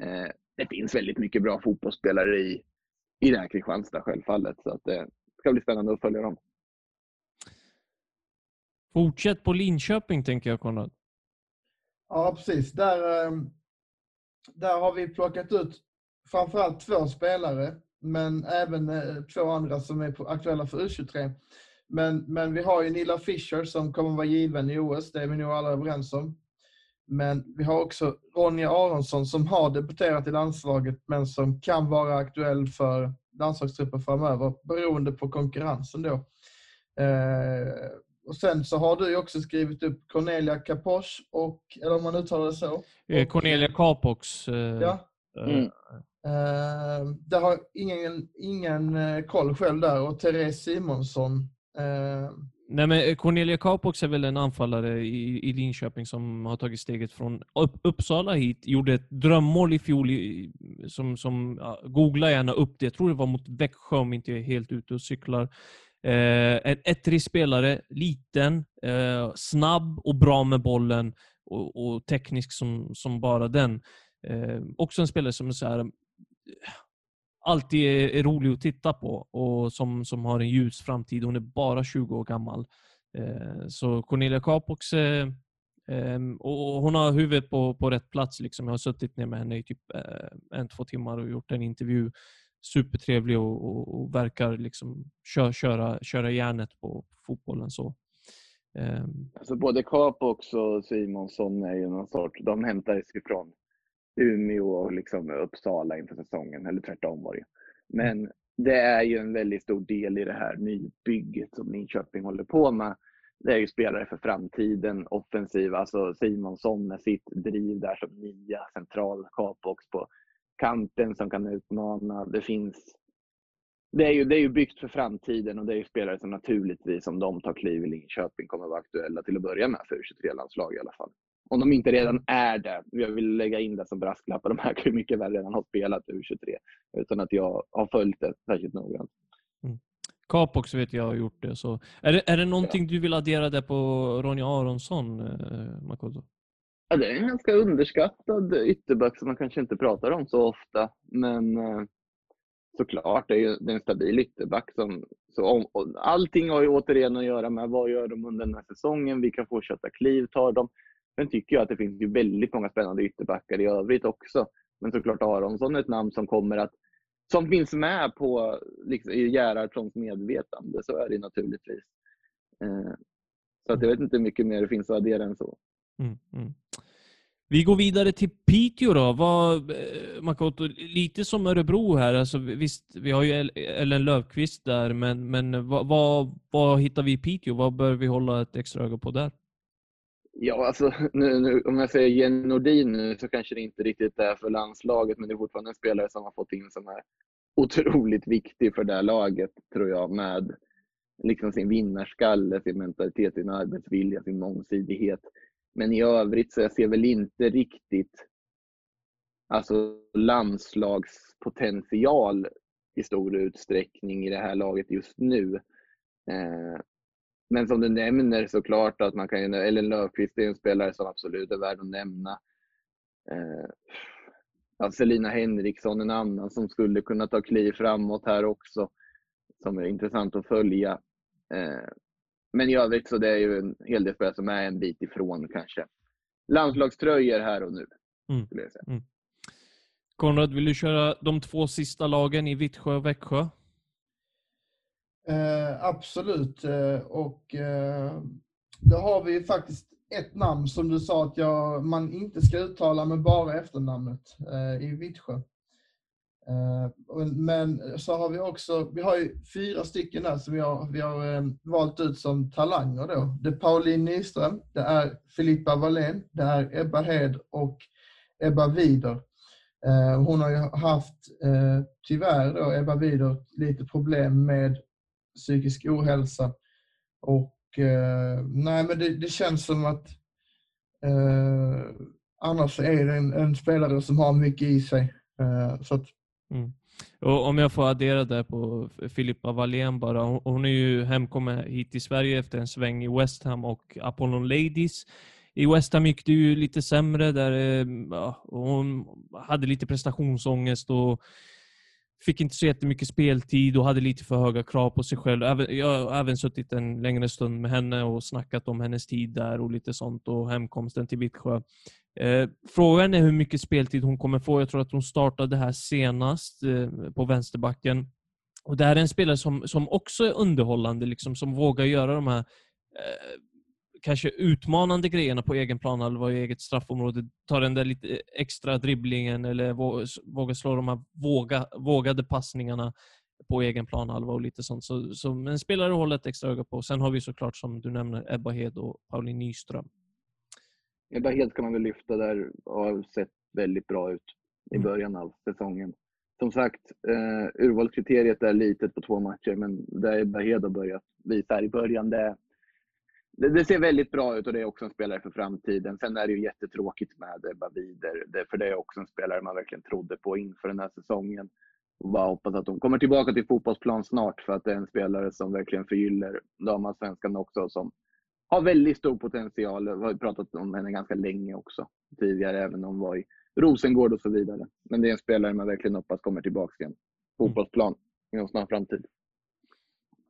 Eh, det finns väldigt mycket bra fotbollsspelare i, i det här Kristianstad självfallet. Så att det ska bli spännande att följa dem. Fortsätt på Linköping tänker jag Konrad. Ja, precis. Där, eh, där har vi plockat ut framförallt två spelare, men även eh, två andra som är aktuella för U23. Men, men vi har ju Nilla Fischer som kommer vara given i OS, det är vi nog alla överens om. Men vi har också Ronja Aronsson som har debuterat i landslaget men som kan vara aktuell för landslagstruppen framöver beroende på konkurrensen då. Eh, och sen så har du också skrivit upp Cornelia Kaposch och, eller om man uttalar det så. Eh, Cornelia Capox. Eh, Ja. Mm. Eh, det har ingen, ingen eh, koll själv där och Therese Simonsson. Nej, men eh, Cornelia Capox är väl en anfallare i, i Linköping som har tagit steget från upp, Uppsala hit. Gjorde ett drömmål i fjol. I, som, som, ja, googla gärna upp det. Jag tror det var mot Växjö om inte jag är helt ute och cyklar. Eh, en ettrig spelare, liten, eh, snabb och bra med bollen och, och teknisk som, som bara den. Eh, också en spelare som är så här, eh, alltid är, är rolig att titta på och som, som har en ljus framtid. Hon är bara 20 år gammal. Eh, så Cornelia Capox, eh, ehm, och och hon har huvudet på, på rätt plats. Liksom. Jag har suttit ner med henne i typ eh, en, två timmar och gjort en intervju. Supertrevlig och, och, och verkar liksom kö, köra, köra järnet på fotbollen. så. Ehm. Alltså både Capox och Simonsson är ju någon sort, de hämtar sig från Umeå och liksom Uppsala inför säsongen, eller tvärtom var det ju. Men det är ju en väldigt stor del i det här nybygget som Linköping håller på med. Det är ju spelare för framtiden, offensiva, alltså Simonsson med sitt driv där som nia, central Capox på kanten som kan utmana. Det finns det är, ju, det är ju byggt för framtiden och det är ju spelare som naturligtvis, om de tar kliv i Linköping, kommer vara aktuella till att börja med för U23-landslag i alla fall. Om de inte redan är det. Jag vill lägga in det som brasklapp. De här kan ju mycket väl redan ha spelat U23 utan att jag har följt det särskilt noggrant. Capox vet jag har gjort det. Så. Är, det är det någonting du vill addera där på Ronja Aronsson, eh, Makoto? Ja, det är en ganska underskattad ytterback som man kanske inte pratar om så ofta. Men eh, såklart, det är ju det är en stabil ytterback. Som, så om, och allting har ju återigen att göra med vad gör de under den här säsongen, vilka fortsatta kliv tar de. Sen tycker jag att det finns ju väldigt många spännande ytterbackar i övrigt också. Men såklart Aronsson är ett namn som kommer att som finns med på liksom, i Gerhardssons medvetande. Så är det naturligtvis. Eh, så att jag vet inte hur mycket mer det finns att addera än så. Mm, mm. Vi går vidare till Piteå då. Vad, eh, Makoto, lite som Örebro här. Alltså, visst, vi har ju Ellen Löfqvist där, men, men vad, vad, vad hittar vi i Piteå? Vad bör vi hålla ett extra öga på där? Ja, alltså, nu, nu, om jag säger Jenny Nordin nu så kanske det inte riktigt är för landslaget, men det är fortfarande en spelare som har fått in som är otroligt viktig för det här laget, tror jag, med liksom sin vinnarskalle, sin mentalitet, sin arbetsvilja, sin mångsidighet. Men i övrigt så jag ser väl inte riktigt alltså landslagspotential i stor utsträckning i det här laget just nu. Eh, men som du nämner såklart att man kan ju, Ellen Löfqvist är en spelare som absolut är värd att nämna. Eh, ja, Selina Henriksson en annan som skulle kunna ta kliv framåt här också. Som är intressant att följa. Eh, men i övrigt så det är ju en hel del spelare som är en bit ifrån kanske. Landslagströjor här och nu. Mm. Skulle jag säga. Konrad, vill du köra de två sista lagen i Vittsjö och Växjö? Eh, absolut. Eh, och eh, då har vi faktiskt ett namn som du sa att jag, man inte ska uttala med bara efternamnet eh, i Vittsjö. Eh, men så har vi också, vi har ju fyra stycken där som vi har, vi har eh, valt ut som talanger då. Det är Pauline Nyström, det är Filippa Wallén, det är Ebba Hed och Ebba Wider. Hon har ju haft, tyvärr då, Ebba Wider, lite problem med psykisk ohälsa. Och eh, nej, men det, det känns som att eh, annars är det en, en, spelare som har mycket i sig. Eh, så att, mm. Och om jag får addera där på Filippa Wallén bara. Hon är ju hemkommen hit till Sverige efter en sväng i West Ham och Apollon Ladies. I West Ham gick det ju lite sämre där eh, ja, hon hade lite prestationsångest och fick inte så jättemycket speltid och hade lite för höga krav på sig själv. jag har även suttit en längre stund med henne och snackat om hennes tid där och lite sånt och hemkomsten till Vittsjö. Eh, frågan är hur mycket speltid hon kommer få. Jag tror att hon startade här senast eh, på vänsterbacken. Och Det här är en spelare som, som också är underhållande, liksom, som vågar göra de här eh, kanske utmanande grejerna på egen plan eller i eget straffområde. Ta den där lite extra dribblingen eller våga slå de här våga, vågade passningarna på egen planhalva och lite sånt. Så, så en spelare hålla ett extra öga på. Sen har vi såklart, som du nämner, Ebba Hed och Pauline Nyström. Ebba Hed kan man väl lyfta där och har sett väldigt bra ut i mm. början av säsongen. Som sagt, eh, urvalskriteriet är litet på två matcher, men det Ebba Hed har börjat visa i början, det, det, det, ser väldigt bra ut och det är också en spelare för framtiden. Sen är det ju jättetråkigt med Ebba Wider, för det är också en spelare man verkligen trodde på inför den här säsongen. Och bara hoppas att hon kommer tillbaka till fotbollsplan snart, för att det är en spelare som verkligen förgyller damallsvenskan också, som har väldigt stor potential. Vi har pratat om henne ganska länge också, tidigare, även om hon var i Rosengård och så vidare. Men det är en spelare man verkligen hoppas kommer tillbaka till en fotbollsplan inom snar framtid.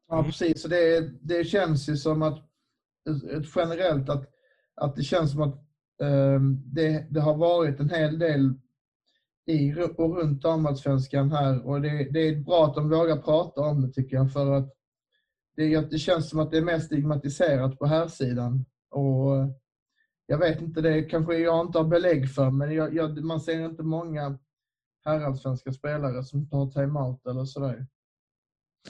Ja, precis. Så det, det känns ju som att ett generellt att, att det känns som att eh, det, det har varit en hel del i och runt damallsvenskan här och det, det, är bra att de vågar prata om det tycker jag för att det, det känns som att det är mer stigmatiserat på här sidan och jag vet inte, det kanske jag inte har belägg för men jag, jag, man ser inte många herrallsvenska spelare som tar timeout eller sådär.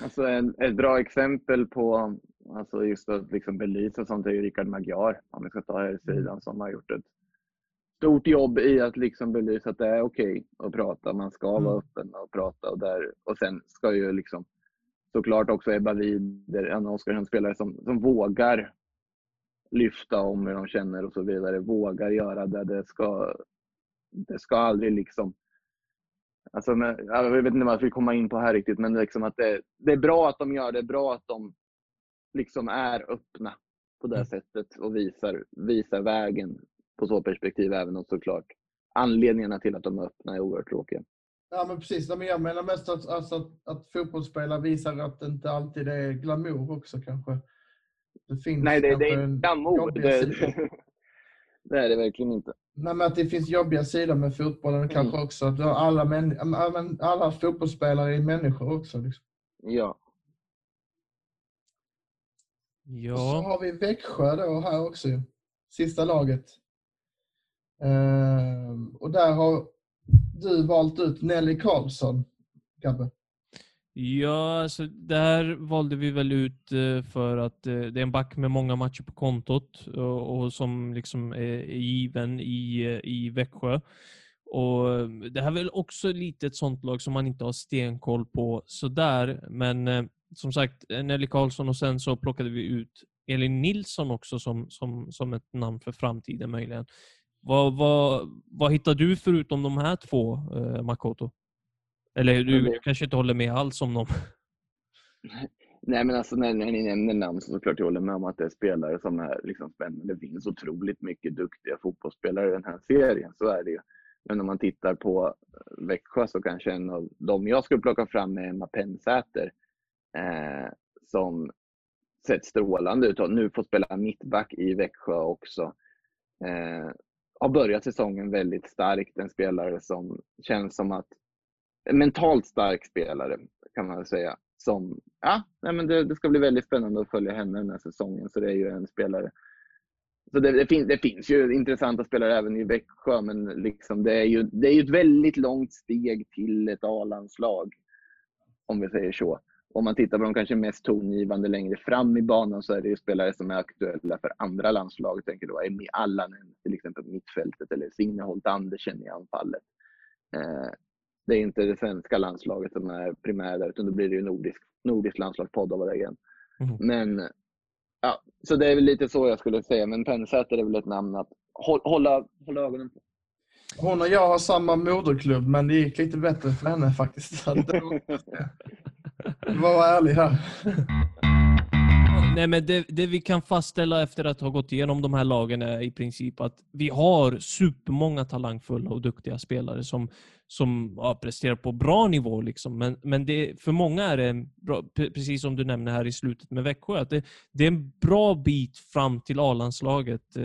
Alltså en, ett bra exempel på Alltså just att liksom belysa sånt är ju Rickard Magyar, om vi ska ta här sidan, mm. som har gjort ett stort jobb i att liksom belysa att det är okej okay att prata. Man ska vara mm. öppen och prata. Och, där, och sen ska ju liksom såklart också Ebba Wider, en Oskarshamnsspelare som, som vågar lyfta om hur de känner och så vidare. Vågar göra det. Det ska, det ska aldrig liksom Alltså, jag vet inte vad jag vill komma in på här riktigt, men liksom att det, det är bra att de gör det. Det är bra att de liksom är öppna på det mm. sättet och visar, visar vägen på så perspektiv även om såklart anledningarna till att de är öppna är oerhört tråkiga. Ja men precis, men jag menar mest att, alltså, att, att fotbollsspelare visar att det inte alltid är glamour också kanske. Det finns Nej, det, det är glamour. Det, det, är det verkligen inte. Nej, men att det finns jobbiga sidor med fotbollen mm. kanske också. Att alla, alla fotbollsspelare är människor också. Liksom. Ja. Ja. Och så har vi Växjö då här också. Sista laget. Uh, och där har du valt ut Nelly Karlsson, Gabbe. Ja, alltså där valde vi väl ut eh, för att eh, det är en back med många matcher på kontot och, och som liksom är given i, eh, i Växjö. Och det här är väl också lite ett sånt lag som man inte har stenkoll på sådär, men som sagt, Nelly Karlsson och sen så plockade vi ut Elin Nilsson också som, som, som ett namn för framtiden möjligen. Vad, vad, vad hittar du förutom de här två, eh, Makoto? Eller du, du kanske inte håller med alls om dem? Nej, men alltså när, när ni nämner namn så såklart jag håller med om att det är spelare som är liksom spännande. Det finns otroligt mycket duktiga fotbollsspelare i den här serien, så är det ju. Men om man tittar på Växjö så kanske en av de jag skulle plocka fram är Emma Pennsäter eh, som sett strålande ut och nu får spela mittback i Växjö också. Eh, har börjat säsongen väldigt starkt. En spelare som känns som att en mentalt stark spelare kan man säga. Som, ja, nej men det, det, ska bli väldigt spännande att följa henne den här säsongen. Så det är ju en spelare så det, det, finns, det finns ju intressanta spelare även i Växjö, men liksom det, är ju, det är ju ett väldigt långt steg till ett A-landslag. Om vi säger så om man tittar på de kanske mest tongivande längre fram i banan så är det ju spelare som är aktuella för andra landslag. Jag tänker då Emmy Allanen till exempel på mittfältet eller Signe Holt Andersen i anfallet. Eh, det är inte det svenska landslaget som är primära där, utan då blir det ju nordisk, nordisk landslagspodd av det igen. Mhm. Men, ja, så det är väl lite så jag skulle säga. Men Pennsäter är väl ett namn att hå- hålla, hålla ögonen på. Hon och jag har samma moderklubb, men det gick lite bättre för henne faktiskt. Det var- ärlig här. Nej, men det, det vi kan fastställa efter att ha gått igenom de här lagen är i princip att vi har supermånga talangfulla och duktiga spelare som, som ja, presterar på bra nivå. Liksom. Men, men det, för många är det, bra, precis som du nämnde här i slutet med Växjö, att det, det är en bra bit fram till A-landslaget eh,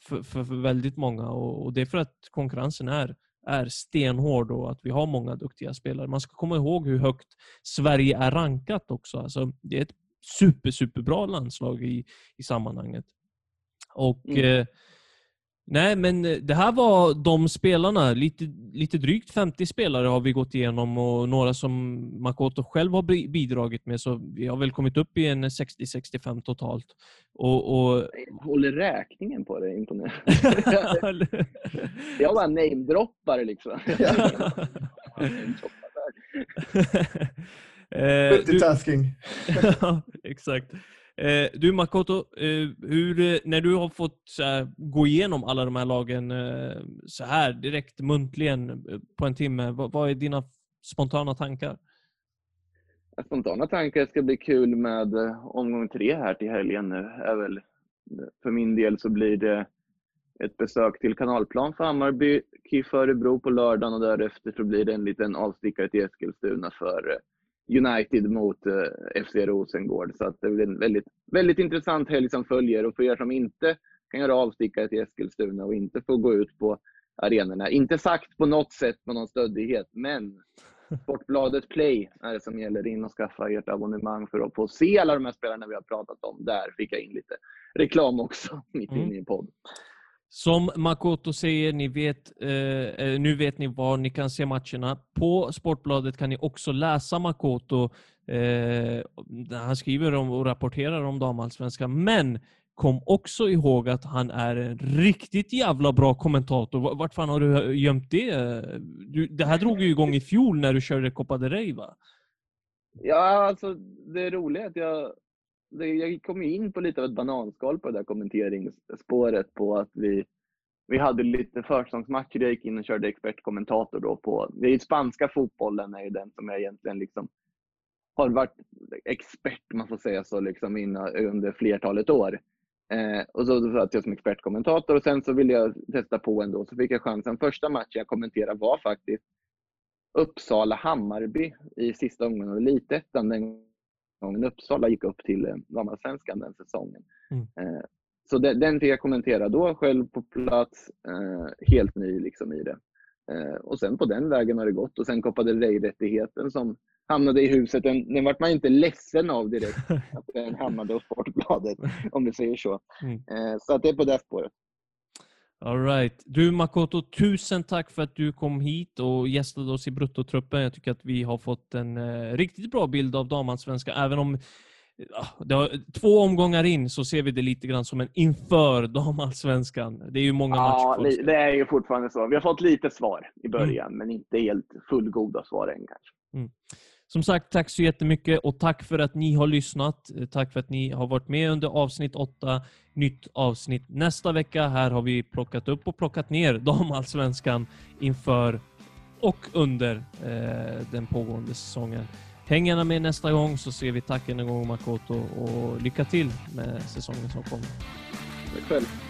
för, för, för väldigt många. Och, och det är för att konkurrensen är är stenhård och att vi har många duktiga spelare. Man ska komma ihåg hur högt Sverige är rankat också. Alltså, det är ett super, superbra landslag i, i sammanhanget. Och Mm. eh, Nej, men eh, det här var de spelarna. Lite, lite drygt 50 spelare har vi gått igenom och några som Makoto själv har bi- bidragit med. Så vi har väl kommit upp i en 60-65 totalt. Och, och... Jag håller räkningen på det, imponerande. jag bara namedroppar liksom. Eh, du, Multitasking. Ja, exakt. Eh, du Makoto, eh, hur, eh, när du har fått här, gå igenom alla de här lagen eh, så här direkt muntligen eh, på en timme, vad, vad är dina spontana tankar? Spontana tankar ska bli kul med eh, omgång tre här till helgen nu. Är väl, för min del så blir det ett besök till Kanalplan för Hammarby, KIF Örebro på lördagen och därefter så blir det en liten avstickare till Eskilstuna för United mot eh, FC Rosengård. Så att det blir en väldigt, väldigt intressant helg som följer och för er som inte kan göra avstickare till Eskilstuna och inte får gå ut på arenorna. Inte sagt på något sätt med någon stöddighet, men Sportbladet Play är det som gäller. In och skaffa ert abonnemang för att få se alla de här spelarna vi har pratat om. Där fick jag in lite reklam också, mitt Mm. inne i podd. Som Makoto säger, ni vet, eh, eh, nu vet ni var ni kan se matcherna. På Sportbladet kan ni också läsa Makoto. Eh, han skriver om och rapporterar om damallsvenskan. Men kom också ihåg att han är en riktigt jävla bra kommentator. Vart fan har du gömt det? Du, det här drog ju igång i fjol när du körde Copa del Rey va? Ja, alltså det roliga är att jag, jag kom ju in på lite av ett bananskal på det där kommenteringsspåret på att vi, vi hade lite försäsongsmatcher. Jag gick in och körde expertkommentator då på, det är ju spanska fotbollen är ju den som jag egentligen liksom har varit expert, om man får säga så, liksom innan, under flertalet år. Eh, och så, så satt jag som expertkommentator och sen så ville jag testa på ändå, så fick jag chansen. Första matchen jag kommenterade var faktiskt Uppsala-Hammarby i sista omgången av Elitettan. Gången Uppsala gick upp till eh, damallsvenskan den säsongen. Mm. Eh, så den, den fick jag kommentera då själv på plats, eh, helt ny liksom i det. Och sen på den vägen har det gått och sen Copa del Rey-rättigheten som hamnade i huset, den, den vart man inte ledsen av direkt att den hamnade hos Sportbladet, om du säger så. Mm. Så att det är på det spåret. All right. Du Makoto, tusen tack för att du kom hit och gästade oss i Bruttotruppen. Jag tycker att vi har fått en eh, riktigt bra bild av damallsvenskan, även om det har, två omgångar in så ser vi det lite grann som en inför damallsvenskan. Det är ju många Ja, matcher li- det är ju fortfarande så. Vi har fått lite svar i början, men inte helt fullgoda svar än kanske. Som sagt, tack så jättemycket och tack för att ni har lyssnat. Eh, tack för att ni har varit med under avsnitt åtta. Nytt avsnitt nästa vecka. Här har vi plockat upp och plockat ner damallsvenskan inför och under eh, den pågående säsongen. Häng gärna med nästa gång så ser vi tack en gång Makoto och lycka till med säsongen som kommer. Tack själv.